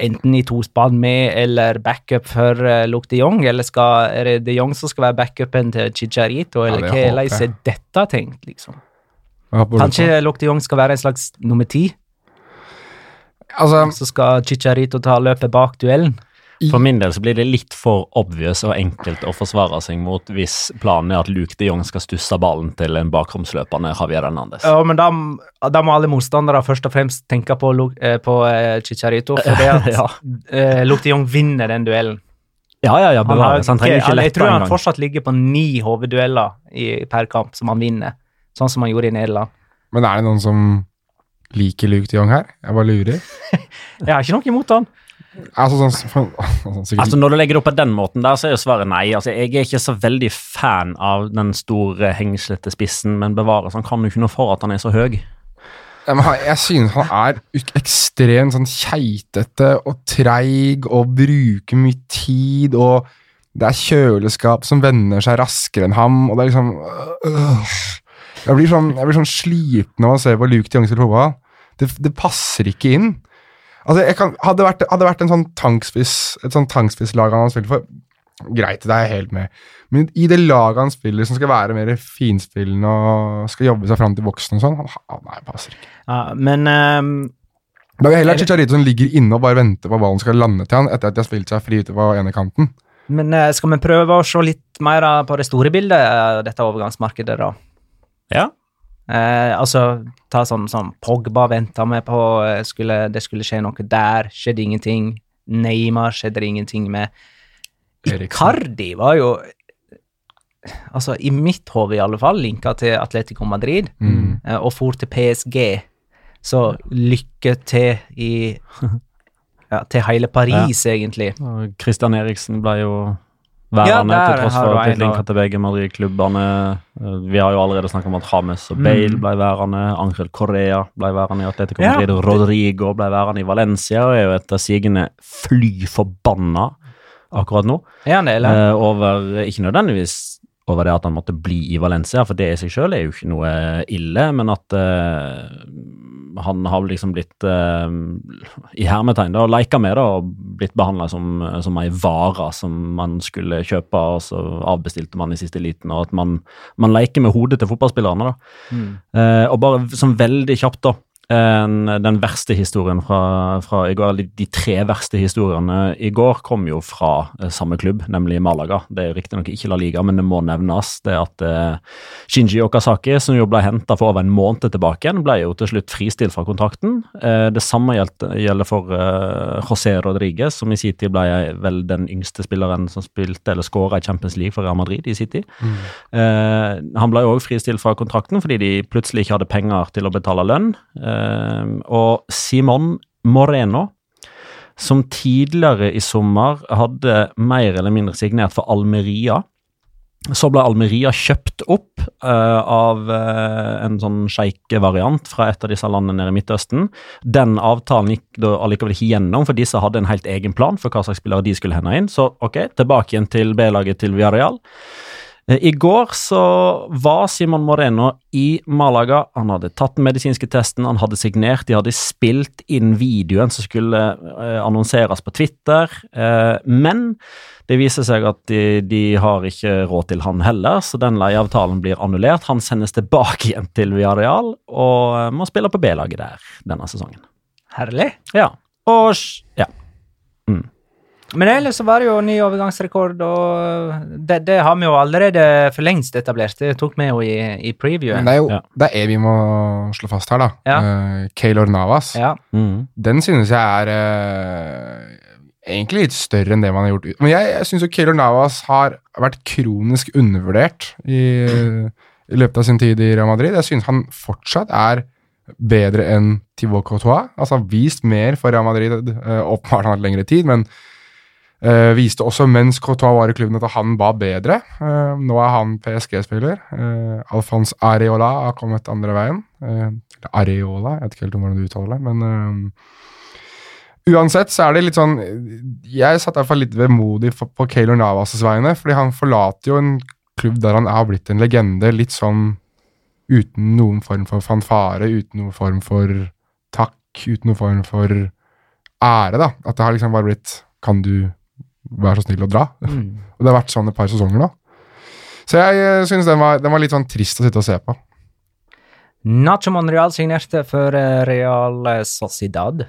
enten i tospann med eller backup for uh, Luke de Jong, eller skal, er det de Jong som skal være backupen til Chicharito, eller ja, hva er dette tenkt, liksom? Kanskje Luke de Jong skal være en slags nummer ti, Altså, så skal Chicharito ta løpet bak duellen? For min del så blir det litt for obvious og enkelt å forsvare seg mot hvis planen er at Luke de Jong skal stusse ballen til en bakromsløpende Javier Hernandez. Ja, men da, da må alle motstandere først og fremst tenke på, eh, på eh, Chicharito, for det at Ja. eh, Luke de Jong vinner den duellen. Ja, ja, ja, Han har, bevares. Han trenger ikke- lette jeg tror han fortsatt ligger på ni hoveddueller i, per kamp som han vinner, sånn som han gjorde i Nederland. men er det noen som liker Luke de Jong her? Jeg bare lurer. Jeg har ikke noe imot han. Altså, sånn, sånn, altså, Når du legger det opp på den måten, der, så er jo svaret nei. Altså Jeg er ikke så veldig fan av den store, hengslete spissen, men bevares, han kan jo ikke noe for at han er så høy. Jeg synes han er ekstremt sånn keitete og treig og bruker mye tid, og det er kjøleskap som vender seg raskere enn ham, og det er liksom øh, jeg, blir sånn, jeg blir sånn sliten av å se på Luke de Jong spille fotball. Det, det passer ikke inn. Altså, jeg kan, hadde, vært, hadde vært en sånn tankspiss, et sånn tankspisslag han har spilt for, greit, det er jeg helt med. Men i det laget han spiller, som skal være mer finspillende og skal jobbe seg fram til voksen og sånn, han, han, nei, passer ikke. Ja, men Um Det er jeg heller Chicharito som ligger inne og bare venter på hva ballen skal lande til han etter at de har spilt seg fri ute på ene kanten. men eh, skal vi prøve å se litt mer eh, på det store bildet, eh, dette overgangsmarkedet, da? Ja. Eh, altså, ta sånn som Pogba venta vi på, eh, skulle, det skulle skje noe der, skjedde ingenting. Neymar skjedde det ingenting med. Icardi var jo altså i mitt hode i alle fall, linka til Atletico Madrid, Mm. eh, og for til PSG. Så lykke til i ja, til hele Paris, egentlig. Og Christian Eriksen ble jo Ja, værende der til tross for en, titlinga til begge Madrid-klubbene. Eh, Vi har jo allerede snakket om at James og Mm. Bale ble værende. Angel Correa ble værende i Atletico Ja. Madrid. Rodrigo ble værende i Valencia og er jo etter sigende fly forbanna akkurat nå. Han det, eller? Eh, over, ikke nødvendigvis over det at han måtte bli i Valencia, for det i seg sjøl er jo ikke noe ille, men at eh, han har liksom blitt eh, i hermetegn da, leika med da, og blitt behandla som, som ei vare som man skulle kjøpe, og så avbestilte man i siste liten, og at man, man leker med hodet til fotballspillerne. da. Mm. Eh, og bare sånn veldig kjapt, da. En, den verste historien fra, fra i går, eller de tre verste historiene i går, kom jo fra eh, samme klubb, nemlig Malaga. Det er riktignok ikke La Liga, men det må nevnes. Det at eh, Shinji Okazaki, som jo ble henta for over en måned tilbake, ble jo til slutt fristilt fra kontrakten. Eh, det samme gjelder, for José Rodriguez, som i sin tid ble vel den yngste spilleren som spilte eller skåra i Champions League for Real Madrid i sin tid. Eh, han ble òg fristilt fra kontrakten fordi de plutselig ikke hadde penger til å betale lønn. Eh, og Simon Moreno, som tidligere i sommer hadde mer eller mindre signert for Almeria. Så ble Almeria kjøpt opp uh, av uh, en sånn sjeikevariant fra et av disse landene nede i Midtøsten. Den avtalen gikk da allikevel ikke gjennom, for disse hadde en helt egen plan for hva slags spillere de skulle hende inn. Så ok, tilbake igjen til B-laget til Villarreal. Eh, I går så var Simon Moreno i Malaga. Han hadde tatt den medisinske testen, han hadde signert, de hadde spilt inn videoen som skulle eh, annonseres på Twitter. Eh, men det viser seg at de, de har ikke råd til han heller, så den leieavtalen blir annullert. Han sendes tilbake igjen til Villarreal og må spille på B-laget der denne sesongen. Herlig. Ja. Og ja. ja. Men ellers så var det jo ny overgangsrekord, og det, det har vi jo allerede for lengst etablert. Det tok vi jo i, i previewen. Men det er jo Ja. det er vi må slå fast her, da. Ja. Uh, Keylor Navas. Ja. Mm. Den synes jeg er uh, egentlig litt større enn det man har gjort. Men jeg, jeg syns Keylor Navas har vært kronisk undervurdert i, i løpet av sin tid i Real Madrid. Jeg synes han fortsatt er bedre enn Thibaut Courtois. Altså har vist mer for Real Madrid. Uh, Åpenbart han har hatt lengre tid, men eh, viste også mens Courtois var i klubben at han var bedre. Uh, nå er han PSG-spiller. Uh, Alfons Areola har kommet andre veien. Eh, eller Areola, jeg vet ikke helt om hvordan du uttaler det, men eh, Uansett så er det litt sånn Jeg satt fall litt vemodig på Keylor Navas' vegne, fordi han forlater jo en klubb der han er blitt en legende, litt sånn uten noen form for fanfare, uten noen form for takk, uten noen form for ære, da. At det har liksom bare blitt Kan du være så snill å dra? Mm. Og det har vært sånn et par sesonger nå. Så jeg uh, synes den var, den var litt sånn trist å sitte og se på. Nacho Monreal signerte for eh, Real Sociedad.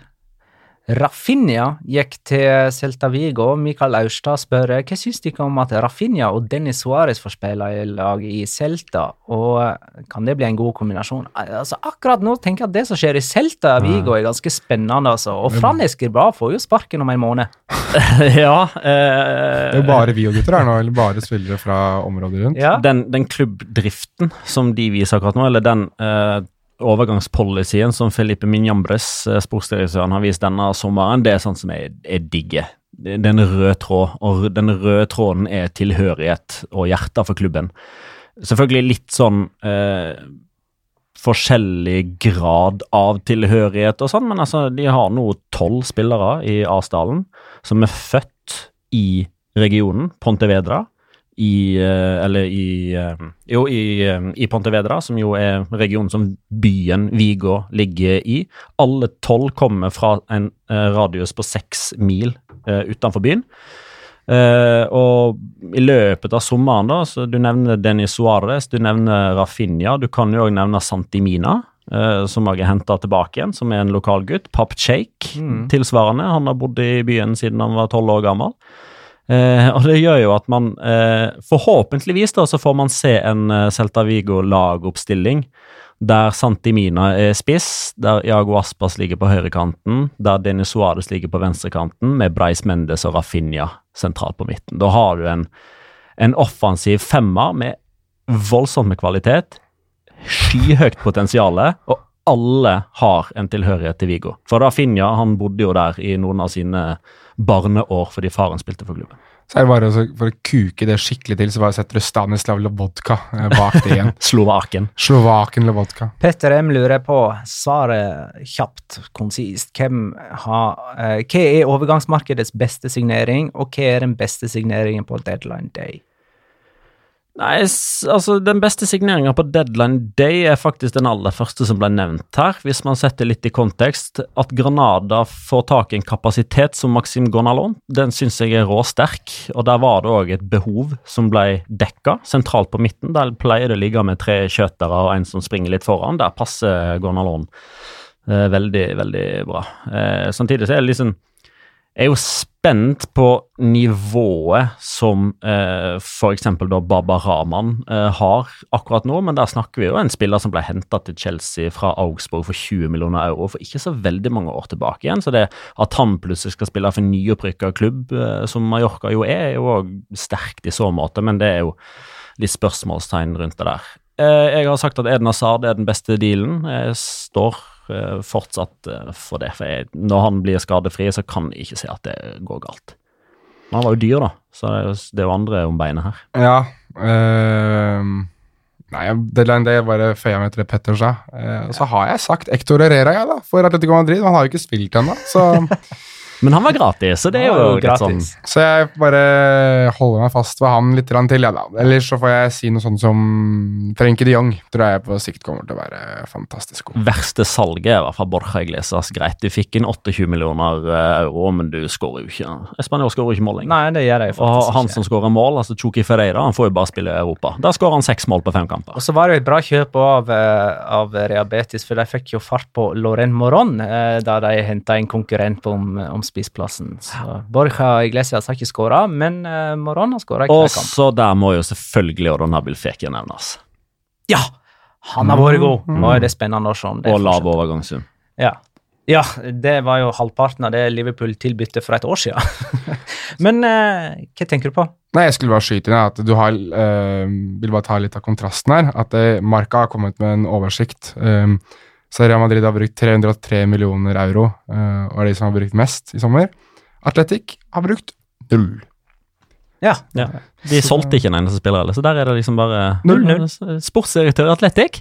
Rafinha gikk til Celta Vigo. Mikael Austad spør hva syns dere om at Rafinha og Dennis Suárez får spille i lag i Celta, og eh, kan det bli en god kombinasjon? Altså, akkurat nå tenker jeg at det som skjer i Celta Vigo er ganske spennende, altså. Og Fran Escribá får jo sparken om en måned. ja. Det er jo Eh, bare vi og gutter her nå, eller bare spillere fra området rundt. Ja. den, den klubbdriften som de viser akkurat nå, eller den eh, overgangspolicyen som Felipe Minjambres, eh, sportsdirektøren, har vist denne sommeren, det er sånn som jeg, jeg digger. Det røde tråd, og den røde tråden er tilhørighet og hjertet for klubben. Selvfølgelig litt sånn eh, forskjellig grad av tilhørighet og sånn, men altså, de har nå tolv spillere i Asdalen som er født i regionen, Pontevedra, i eh, Eller i eh, Jo, i, eh, i Pontevedra, som jo er regionen som byen Vigo ligger i. Alle tolv kommer fra en radius på seks mil utenfor byen. Uh, og i løpet av sommeren, da, så du nevner Denis Suárez, du nevner Rafinha, du kan jo òg nevne Santimina, uh, som jeg har henta tilbake igjen, som er en lokal gutt. Pap Cheik, Mm. tilsvarende. Han har bodd i byen siden han var tolv år gammel. Eh, og det gjør jo at man eh, forhåpentligvis da så får man se en eh, Celta Vigo-lagoppstilling der Santimina er spiss, der Iago Aspas ligger på høyrekanten, der Denis Suárez ligger på venstrekanten, med Breis Mendes og Rafinha sentralt på midten. Da har du en, en offensiv femmer med voldsomt med kvalitet, skyhøyt potensial, og alle har en tilhørighet til Vigo. For Rafinha han bodde jo der i noen av sine barneår fordi faren spilte for klubben. Så er det bare for å kuke det skikkelig til, så bare setter du Stanislav Lobotka eh, bak det igjen. Slovaken. Slovaken Lobodka. Petter M lurer på, svaret kjapt, konsist, hvem har, eh, hva er overgangsmarkedets beste signering, og hva er den beste signeringen på deadline day? Nei, altså Den beste signeringa på deadline day er faktisk den aller første som ble nevnt her. Hvis man setter litt i kontekst, at Granada får tak i en kapasitet som Maxim Gonalon, den syns jeg er råsterk. Og der var det òg et behov som ble dekka, sentralt på midten. Der pleier det å ligge med tre skjøtere og en som springer litt foran. Der passer Gonalon eh, veldig, veldig bra. Eh, samtidig så er det liksom jeg er jo spent på nivået som eh, f.eks. Baba Rahman eh, har akkurat nå, men der snakker vi jo en spiller som ble henta til Chelsea fra Augsburg for 20 millioner euro for ikke så veldig mange år tilbake igjen. Så det at han plutselig skal spille for nyopprykka klubb, eh, som Mallorca jo er, er jo òg sterkt i så måte, men det er jo litt spørsmålstegn rundt det der. Eh, jeg har sagt at Eden Hazard er den beste dealen. Jeg står fortsatt eh, for det. For jeg, når han blir skadefri, så kan jeg ikke se at det går galt. Men han var jo dyr, da, så det er jo, andre om beinet her. Ja. Øh, nei, det er bare føya meg til det Petter sa. Eh, og så har jeg sagt Ector Herrera, jeg, da, for Atletico Madrid. Han har jo ikke spilt ennå, så, Men han var gratis, så det er jo gratis. sånn gratis. så jeg bare holder meg fast ved han litt til, jeg, da. Eller så får jeg si noe sånt som Frenkie de Jong. Tror jeg på sikt kommer til å være fantastisk god. Verste salget er i hvert fall Borja Iglesias. Greit, du fikk inn 28 millioner eh, euro, men du skårer jo ikke Espanol skårer ikke mål lenger. Nei, det gjør jeg Og han ikke. som skårer mål, altså Chuki Ferreira, han får jo bare spille i Europa. Der skårer han seks mål på fem kamper. Og så var det jo et bra kjøp av, eh, av Real Betis, for de fikk jo fart på Loren Moron eh, da de henta en konkurrent om, om spissplassen. Så Borja Iglesias har ikke skåra, men uh, Moron har skåra Og så der må jo selvfølgelig Odon Nabil Fekir nevnes. Ja! Han har vært god. Nå er det spennende å se om det Og lav overgangssum. Ja. ja, det var jo halvparten av det Liverpool tilbydte for et år siden. men uh, hva tenker du på? Nei, jeg skulle bare skyte inn at du har uh, Vil bare ta litt av kontrasten her. At uh, Marka har kommet med en oversikt. Um, så Real Madrid har brukt 303 millioner euro, eh, og er de som har brukt mest i sommer. Atletic har brukt null. Ja. Ja. De solgte ikke en eneste spiller heller, så der er det liksom bare Null, null. Sportsdirektør i Atletic.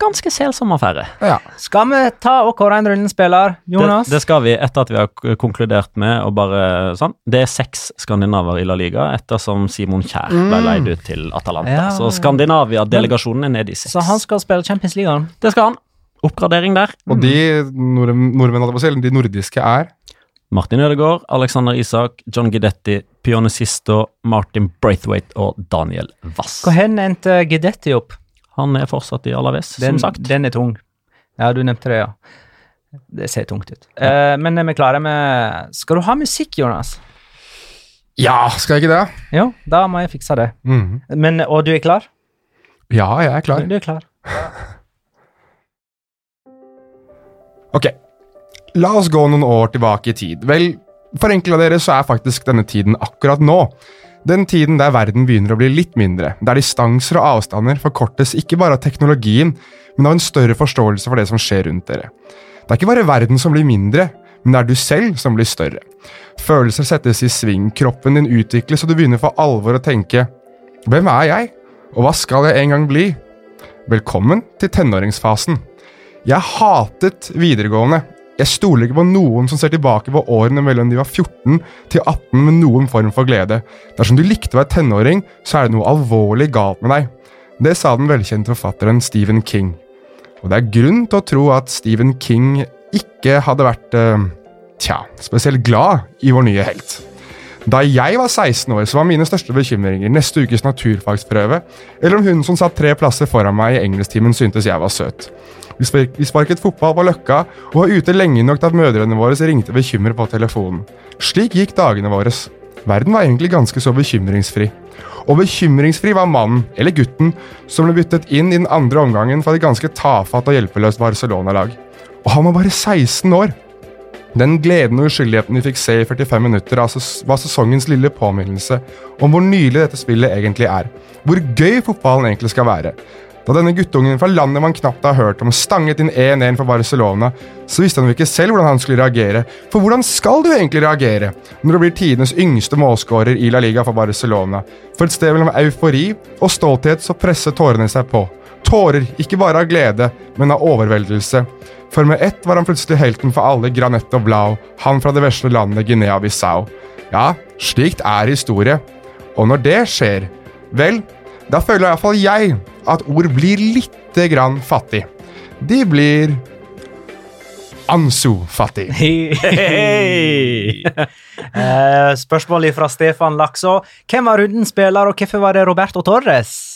Ganske selsom affære. Ja. Skal vi ta og kåre en rullende spiller, Jonas? Det, det skal vi etter at vi har konkludert med å bare sånn. Det er seks skandinaver i La Liga ettersom Simon Kjær ble Mm. leid ut til Atalanta. Ja, Så. Skandinavia-delegasjonen er nede i seks. Så han skal spille Champions League? Det skal han. Oppgradering der. Og de nord nordmenn, å de nordiske er Martin Ødegaard, Alexander Isak, John Gidetti, Pione Sisto, Martin Braithwaite og Daniel Wass. Hvor hen endte Gidetti opp? Han er fortsatt i Alaves, Den, som sagt. den er tung. Ja, du nevnte det, ja. Det ser tungt ut. Eh, men vi klare med Skal du ha musikk, Jonas? Ja, skal jeg ikke det? Jo, da må jeg fikse det. Mhm. Men, og du er klar? Ja, jeg er klar. Du er klar. Ok, la oss gå noen år tilbake i tid. Vel, for enkelte av dere så er faktisk denne tiden akkurat nå. Den tiden der verden begynner å bli litt mindre, der distanser og avstander forkortes ikke bare av teknologien, men av en større forståelse for det som skjer rundt dere. Det er ikke bare verden som blir mindre, men det er du selv som blir større. Følelser settes i sving, kroppen din utvikles, og du begynner for alvor å tenke Hvem er jeg, og hva skal jeg en gang bli? Velkommen til tenåringsfasen. Jeg hatet videregående. Jeg stoler ikke på noen som ser tilbake på årene mellom de var 14 til 18 med noen form for glede. Dersom du likte å være tenåring, så er det noe alvorlig galt med deg. Det sa den velkjente forfatteren Stephen King. Og det er grunn til å tro at Stephen King ikke hadde vært eh, tja, spesielt glad i vår nye helt. Da jeg var 16 år, så var mine største bekymringer neste ukes naturfagsprøve, eller om hun som satt tre plasser foran meg i engelsktimen syntes jeg var søt. Vi, spark, vi sparket fotball på Løkka og var ute lenge nok at mødrene våre ringte bekymret på telefonen. Slik gikk dagene våre. Verden var egentlig ganske så bekymringsfri. Og bekymringsfri var mannen, eller gutten, som ble byttet inn i den andre omgangen fra et ganske tafatt og hjelpeløst Barcelona-lag. Og han var bare 16 år. Den gleden og uskyldigheten vi fikk se i 45 minutter, var sesongens lille påminnelse om hvor nydelig dette spillet egentlig er. Hvor gøy fotballen egentlig skal være. Da denne guttungen fra landet man knapt har hørt om, stanget inn 1-1 for Barcelona, så visste han jo ikke selv hvordan han skulle reagere. For hvordan skal du egentlig reagere når du blir tidenes yngste målskårer i La Liga for Barcelona? For et sted mellom eufori og stolthet så presser tårene seg på. Tårer, ikke bare av glede, men av overveldelse. For med ett var han plutselig helten for alle Granetto Blau, han fra det vesle landet Guinea-Bissau. Ja, slikt er historie. Og når det skjer, vel, da føler iallfall jeg at ord blir lite grann fattig. De blir Ansu-fattig. Hei! Eh, spørsmål fra Stefan Lakså. Hvem var rundens spiller, og hvorfor var det Roberto Torres?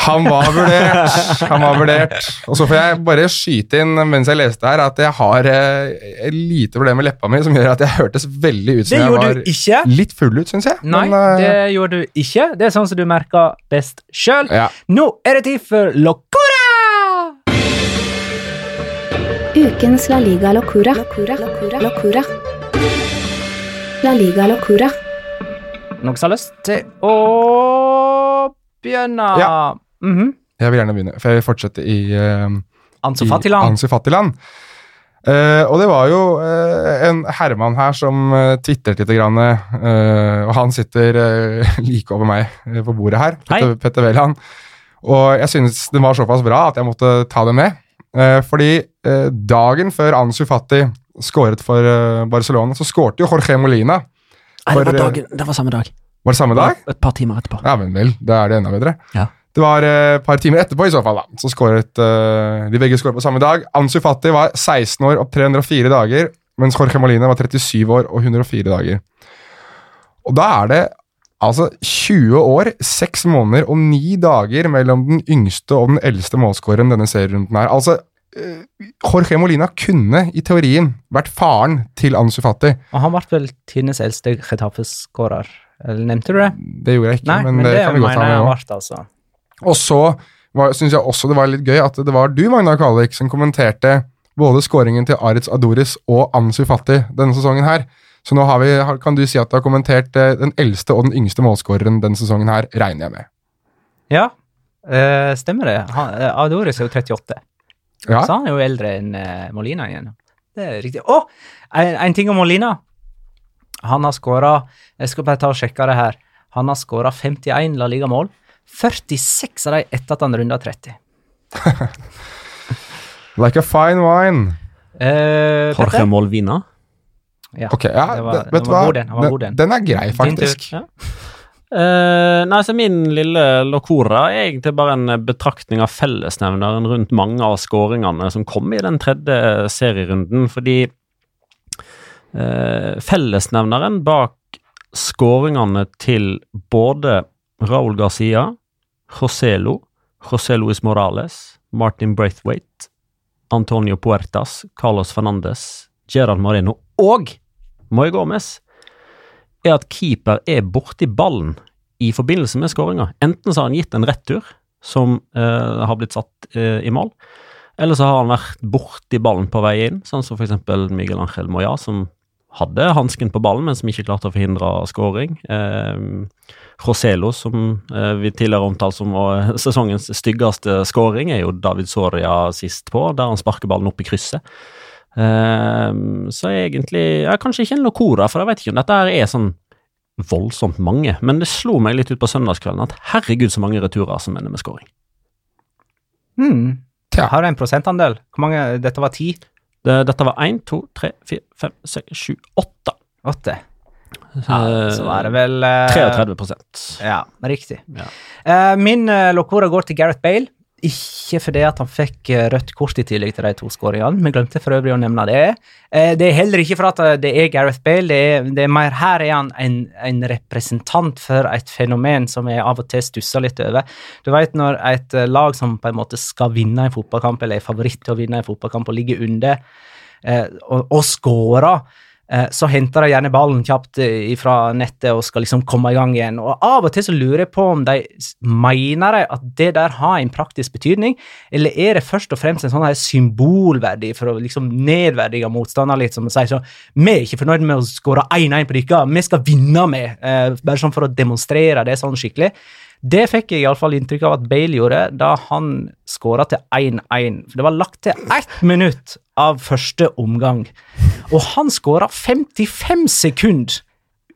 Han var vurdert. Han var vurdert. Og så får jeg bare skyte inn mens jeg leste her, at jeg har eh, et lite problem med leppa mi som gjør at jeg hørtes veldig ut Det som jeg var du ikke. litt full ut, syns jeg. Nei, Men, uh, det gjorde du ikke. Det er sånn som du merker best sjøl. ja. Nå er det tid for Locora! Ukens La Liga Locura. Locura. Locura. Locura. La Liga Locura. Noen som har lyst til å begynne? Ja. Mhm. Jeg vil gjerne begynne, for jeg vil fortsette i uh, Ansu i Fatiland. Ansu Fattigland. Eh, og det var jo uh, en herremann her som uh, tvitret litt, grann, uh, og han sitter eh, like over meg eh, på bordet her. Petter, Petter Veland. Og jeg synes den var såpass bra at jeg måtte ta det med. Eh, fordi eh, dagen før Ansu Fati skåret for eh, Barcelona, så skårte jo Jorge Molina. Nei, det var, eh, dagen, det var samme dag. Var det samme dag? Et par timer etterpå. Ja, men vel, da er det enda bedre. Ja. Det var eh, et par timer etterpå i så fall da, så skåret eh, de begge skåret på samme dag. Ansu Fati var 16 år og 304 dager, mens Jorge Molina var 37 år og 104 dager. Og da er det altså 20 år, 6 måneder og 9 dager mellom den yngste og den eldste målskåreren denne serierunden her. Altså, eh, Jorge Molina kunne i teorien vært faren til Ansu Fati. Og han ble vel tidenes eldste Getafe-skårer. Eller Nevnte du det? Det gjorde jeg ikke, Nei, men, det, kan vi godt ta med nå. altså. Og så syns jeg også det var litt gøy at det var du, Magna Kalik, som kommenterte både skåringen til Aritz Adoris og Ansu Fati denne sesongen her. Så nå har vi, kan du si at du har kommentert eh, den eldste og den yngste målskåreren denne sesongen her, regner jeg med. Ja, øh, stemmer det. Han, eh, Adoris er jo 38, Ja, så han er jo eldre enn Molina igjen. Det er riktig. Å, en, en ting om Molina. Han har skåra Jeg skal bare ta og sjekke det her. Han har skåra 51 La Liga-mål. 46 av dem etter at han runda 30. Like a fine wine. Eh, Jorge Molvina. Ja. Ok, ja, Det var- den vet du hva? den. Den er grei, tur. faktisk. Ja. Eh, nei, så Min lille locora er egentlig bare en betraktning av fellesnevneren rundt mange av skåringene som kom i den tredje serierunden. Fordi eh, fellesnevneren bak skåringene til både Raúl Garcia, Joselo, José Luis Morales, Martin Braithwaite, Antonio Puertas, Carlos Fernandes, Gerard Moreno og Moy Gomez er at keeper er borti ballen i forbindelse med skåringa. Enten så har han gitt en retur som eh, har blitt satt eh, i mål, eller så har han vært borti ballen på vei inn, sånn som eksempel Miguel Ángel Moya, som hadde hansken på ballen, men som ikke klarte å forhindre skåring. Eh, Joselo, som eh, vi tidligere omtalte som eh, sesongens styggeste skåring, er jo David Soria sist på, der han sparker ballen opp i krysset. Ehm, så egentlig ja, Kanskje ikke en locora, for jeg vet ikke om dette er sånn voldsomt mange, men det slo meg litt ut på søndagskvelden at herregud, så mange returer som ender med skåring. Hmm. Ja. Har du en prosentandel? Hvor mange? Dette var ti? Det, dette var én, to, tre, fire, fem, seks, sju, åtte. Åtte? Ja, så er det vel uh, 33 Ja, riktig. Ja. Uh, min uh, locora går til Gareth Bale. Ikke fordi at han fikk eh, rødt kort i tillegg til de to skåringene. Vi glemte for øvrig å nevne det. Eh, det er heller ikke for at eh, det er Gareth Bale. Det er, det er mer her er han en, en representant for et fenomen som jeg av og til stusser litt over. Du vet når et eh, lag som på en måte skal vinne en fotballkamp, eller er favoritt til å vinne en fotballkamp og ligger under, eh, og, og skårer eh, så henter de gjerne ballen kjapt eh, fra nettet og skal liksom komme i gang igjen. Og av og til så lurer jeg på om de mener de at det der har en praktisk betydning, eller er det først og fremst en sånn her symbolverdi for å liksom nedverdige motstander litt, som å si sånn Vi er ikke fornøyd med å skåre 1-1 på dere, vi skal vinne med, eh, bare sånn for å demonstrere det sånn skikkelig. Det fikk jeg iallfall inntrykk av at Bale gjorde da han skåra til 1-1. For Det var lagt til ett minutt av første omgang, og han skåra 55 sekunder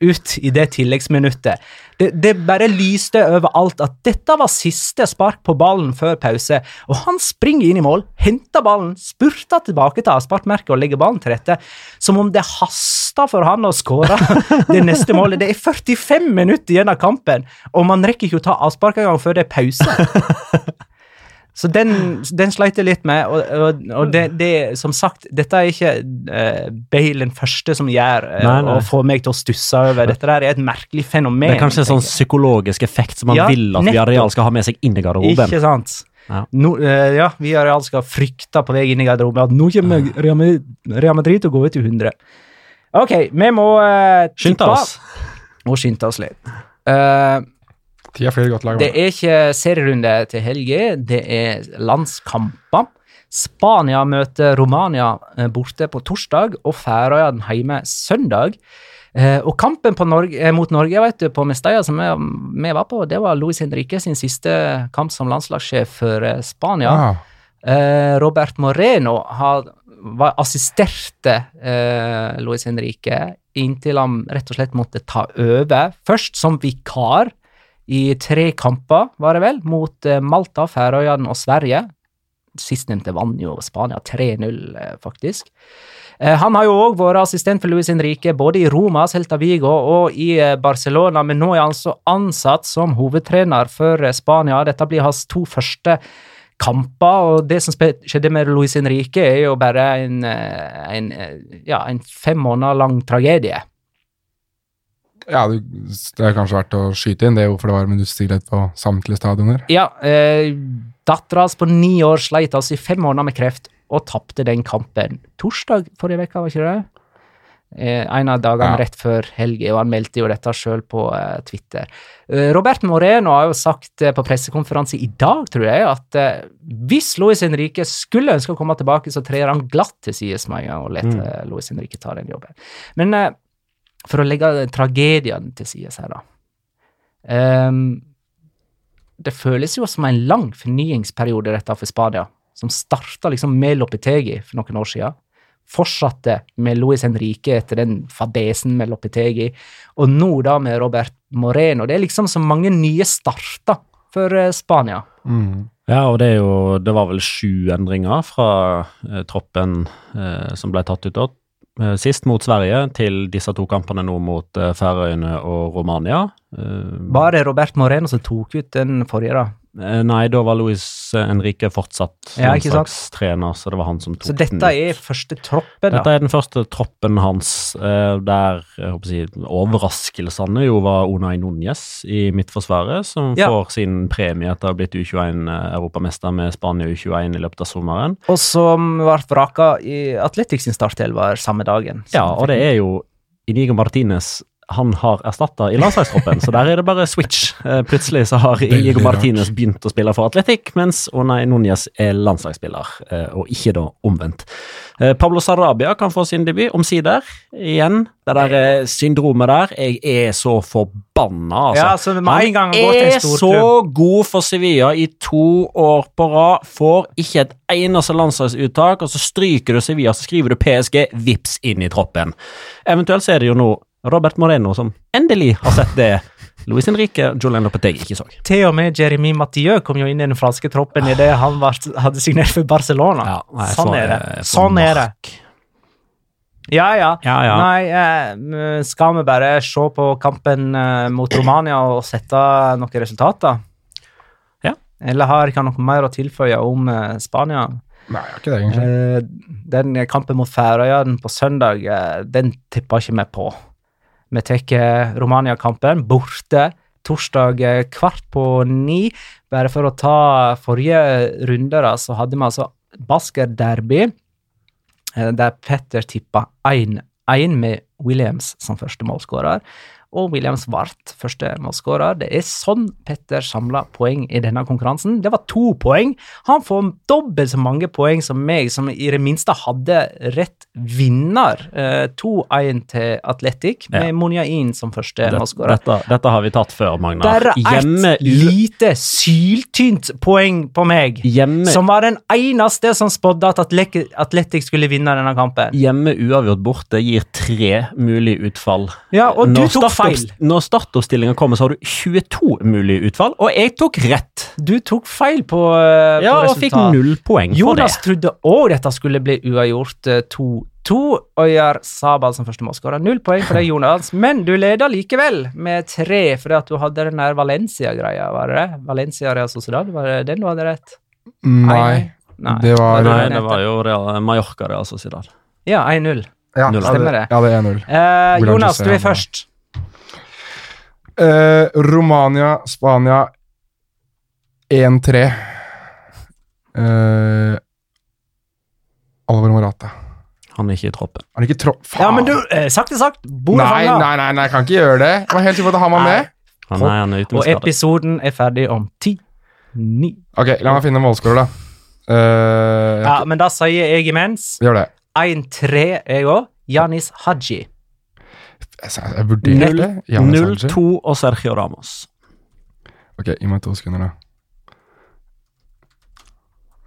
ut i det tilleggsminuttet. Det, det bare lyste overalt at dette var siste spark på ballen før pause, og han springer inn i mål, henter ballen, spurter tilbake til avsparkmerket og legger ballen til rette, som om det haster for han å skåre det neste målet. Det er 45 minutter igjen av kampen, og man rekker ikke å ta avspark engang før det er pause. Så den, den sleit jeg litt med, og, og, og det, det, som sagt, dette er ikke uh, Bale den første som gjør uh, Nei, nei. å få meg til å stusse over. Dette der er et merkelig fenomen. Det er kanskje en sånn psykologisk effekt som man Ja, vil at nettopp. Villarreal skal ha med seg inn i garderoben. Ikke sant? Ja. no, uh, ja, vi har skal frykte på vei inn i garderoben at nå kommer Real Madrid- Madrid til å gå ut i 100. Ok, vi må uh, Skynde oss. Må skynde oss litt. Eh, Ti av flere godt lag. det er ikke serierunde til helge, det er landskamper. Spania møter Romania eh, borte på torsdag, og Færøyene hjemme søndag. Eh, og kampen på Norge, eh, mot Norge vet du, på Mestalla, som vi, var på, det var Luis Henrique sin siste kamp som landslagssjef for Spania. Ah, Robert Moreno har, var assisterte Luis Henrique inntil han rett og slett måtte ta over. Først som vikar i tre kamper, var det vel, mot eh, Malta, Færøyene og Sverige. Sistnevnte vant jo Spania 3-0, eh, faktisk. Eh, han har jo òg vært assistent for Luis Henrique både i Roma, Celta Vigo og i Barcelona, men nå er han altså ansatt som hovedtrener for Spania. Dette blir hans to første kamper, og det som skjedde med Luis Henrique, er jo bare en, en, ja, en fem måneder lang tragedie. Ja, det, er kanskje verdt å skyte inn det, hvorfor det var minuttstillhet på samtlige stadioner. Ja, eh, dattera hans på ni år sleit altså i fem måneder med kreft, og tapte den kampen torsdag forrige uke, var ikke det? Eh, en av dagene Ja. rett før helga, og han meldte jo dette sjøl på eh, Twitter. Eh, Robert Moreno har jo sagt eh, på pressekonferanse i dag, tror jeg, at eh, hvis Luis Henrique skulle ønske å komme tilbake, så trer han glatt til sides med en gang og lar Mm. eh, Luis Henrique ta den jobben. Men for å legge tragedien til side her, da. Um, det føles jo som en lang fornyingsperiode dette for Spania, som starta liksom med Lopetegi for noen år siden. Fortsatte med Luis Henrique etter den fadesen med Lopetegi, og nå da med Robert Moreno. Det er liksom så mange nye starter for eh, Spania. Mm. Ja, og det er jo Det var vel sju endringer fra eh, troppen eh, som ble tatt ut da. Eh, sist mot Sverige, til disse to kampene nå mot eh, Færøyene og Romania. Var Bare Robert Moreno som tok ut den forrige, da. Eh, nei, da var Luis Henrique fortsatt Ja, landslagstrener, så det var han som tok Så dette er første troppen, da? Dette er den første troppen hans eh, der jeg håper å si, overraskelsene jo var Unai Núñez i Midtforsvaret, som Ja. får sin premie etter å ha blitt U21-europamester med Spania U21 i løpet av sommeren. Og som ble vraka i Atletics sin startelver samme dagen. Ja, og det er jo Inigo Martinez han har erstatta i landslagstroppen, så der er det bare switch. Eh, Plutselig så har Inigo. Martinez begynt å spille for Atletic, mens Onay Núñez er landslagsspiller, eh, og ikke da omvendt. Eh, Pablo Sarabia kan få sin debut, omsider. Igjen, det der syndromet der. Jeg er så forbanna, altså. Ja, så med en gang han en er så god for Sevilla i to år på rad, får ikke et eneste landslagsuttak, og så stryker du Sevilla, så skriver du PSG, vips inn i troppen. Eventuelt så er det jo nå Robert Moreno som endelig har sett det Luis Henrique Julian Lopeteg ikke så. Til og med Jeremy Mathieu kom jo inn i den franske troppen idet han var, hadde signert for Barcelona. Ja, nei, sånn så, er det. Sånn er det. Ja, ja. Ja, ja. Nei, eh, skal vi bare se på kampen eh, mot Romania og sette noen resultater? Ja. Eller har ikke noe mer å tilføye om eh, Spania? Nei, jeg har ikke det, egentlig. Eh, den kampen mot Færøyene på søndag, eh, den tippa ikke vi på. Vi tar Romania-kampen borte torsdag eh, kvart på ni. Bare for å ta forrige runde, da, så hadde vi altså Basker Derby, eh, der Petter tippa 1-1. 1-1 med Williams som første målskårer. Og Williams Svart, første målskårer. Det er sånn Petter samla poeng i denne konkurransen. Det var to poeng. Han får dobbelt så mange poeng som meg, som i det minste hadde rett vinner. Eh, 2-1 til Atletic, med Ja. Monjain som første Det, målskårer. dette, dette har vi tatt før, Magnar. Bare Hjemme, ett lite syltynt poeng på meg, hjemme, som var den eneste som spådde at Athletic Atletic skulle vinne denne kampen. hjemme uavgjort borte gir tre mulige utfall. Ja, og du Når tok feil. Startoppst- Når startoppstillinga kommer, så har du 22 mulige utfall, og jeg tok rett. Du tok feil på, eh, Ja, på og fikk null poeng for Jonas det. trodde òg dette skulle bli uavgjort eh, 2-2, og gjør Sabal som første målskårer. Null poeng for deg, Jonas, men du leder likevel med tre fordi at du hadde den der Valencia-greia, var det det? Valencia Real Sociedad, var det den du hadde rett? Nei. Nei. Det var- Nei, det var jo Real, Mallorca, det, altså, Zidane. Ja, 1-0. Ja, Stemmer det. Ja, det er 1-0. Eh, Jonas, du er først. Eh, Romania, Spania 1-3. Uh, Alvaro Morata. Han er ikke i troppen. Er det ikke tro... Faen! Ja, men du, eh, sagt er sagt. Bordet Nei, fanga. nei, nei, nei, jeg kan ikke gjøre det. Jeg var helt sikker på at han var med. Han, er, han er ute med Og skade. episoden er ferdig om ti. Ni. Ok, la meg finne målskårer, da. Uh, Ja, men da sier jeg imens Gjør det. 1-3, jeg òg. Janis Haji. Jeg, jeg vurderte det. Giannis Hadji. 0-2 og Sergio Ramos. Ok, gi meg to sekunder, da.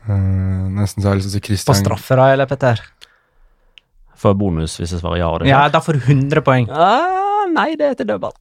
Uh, nesten så har jeg lyst til å si Christian På straffer, da, eller, Petter? For bonus hvis jeg svarer ja. det Ja, da får du 100 poeng. Uh, nei, det er til dødball.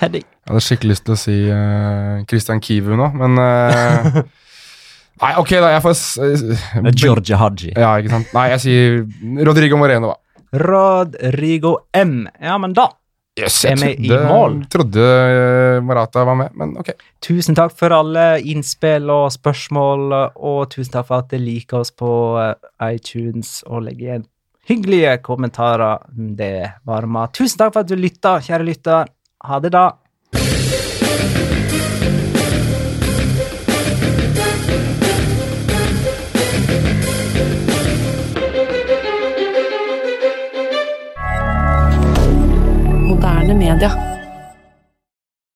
Heading. Jeg hadde skikkelig lyst til å si uh, Christian Kivu nå, men uh, Nei, ok, da. Jeg får uh, Georgia Haji. Ja, ikke sant. Nei, jeg sier Rodrigo Moreno, da. Rodrigo M. Ja, men da Yes, Er vi i mål? trodde eh, Marata var med, men ok. Tusen takk for alle innspill og spørsmål, og tusen takk for at dere liker oss på eh, iTunes og legger igjen hyggelige kommentarer. Det varmer. Tusen takk for at du lytta, kjære lytter. Ha det, da. Moderne media.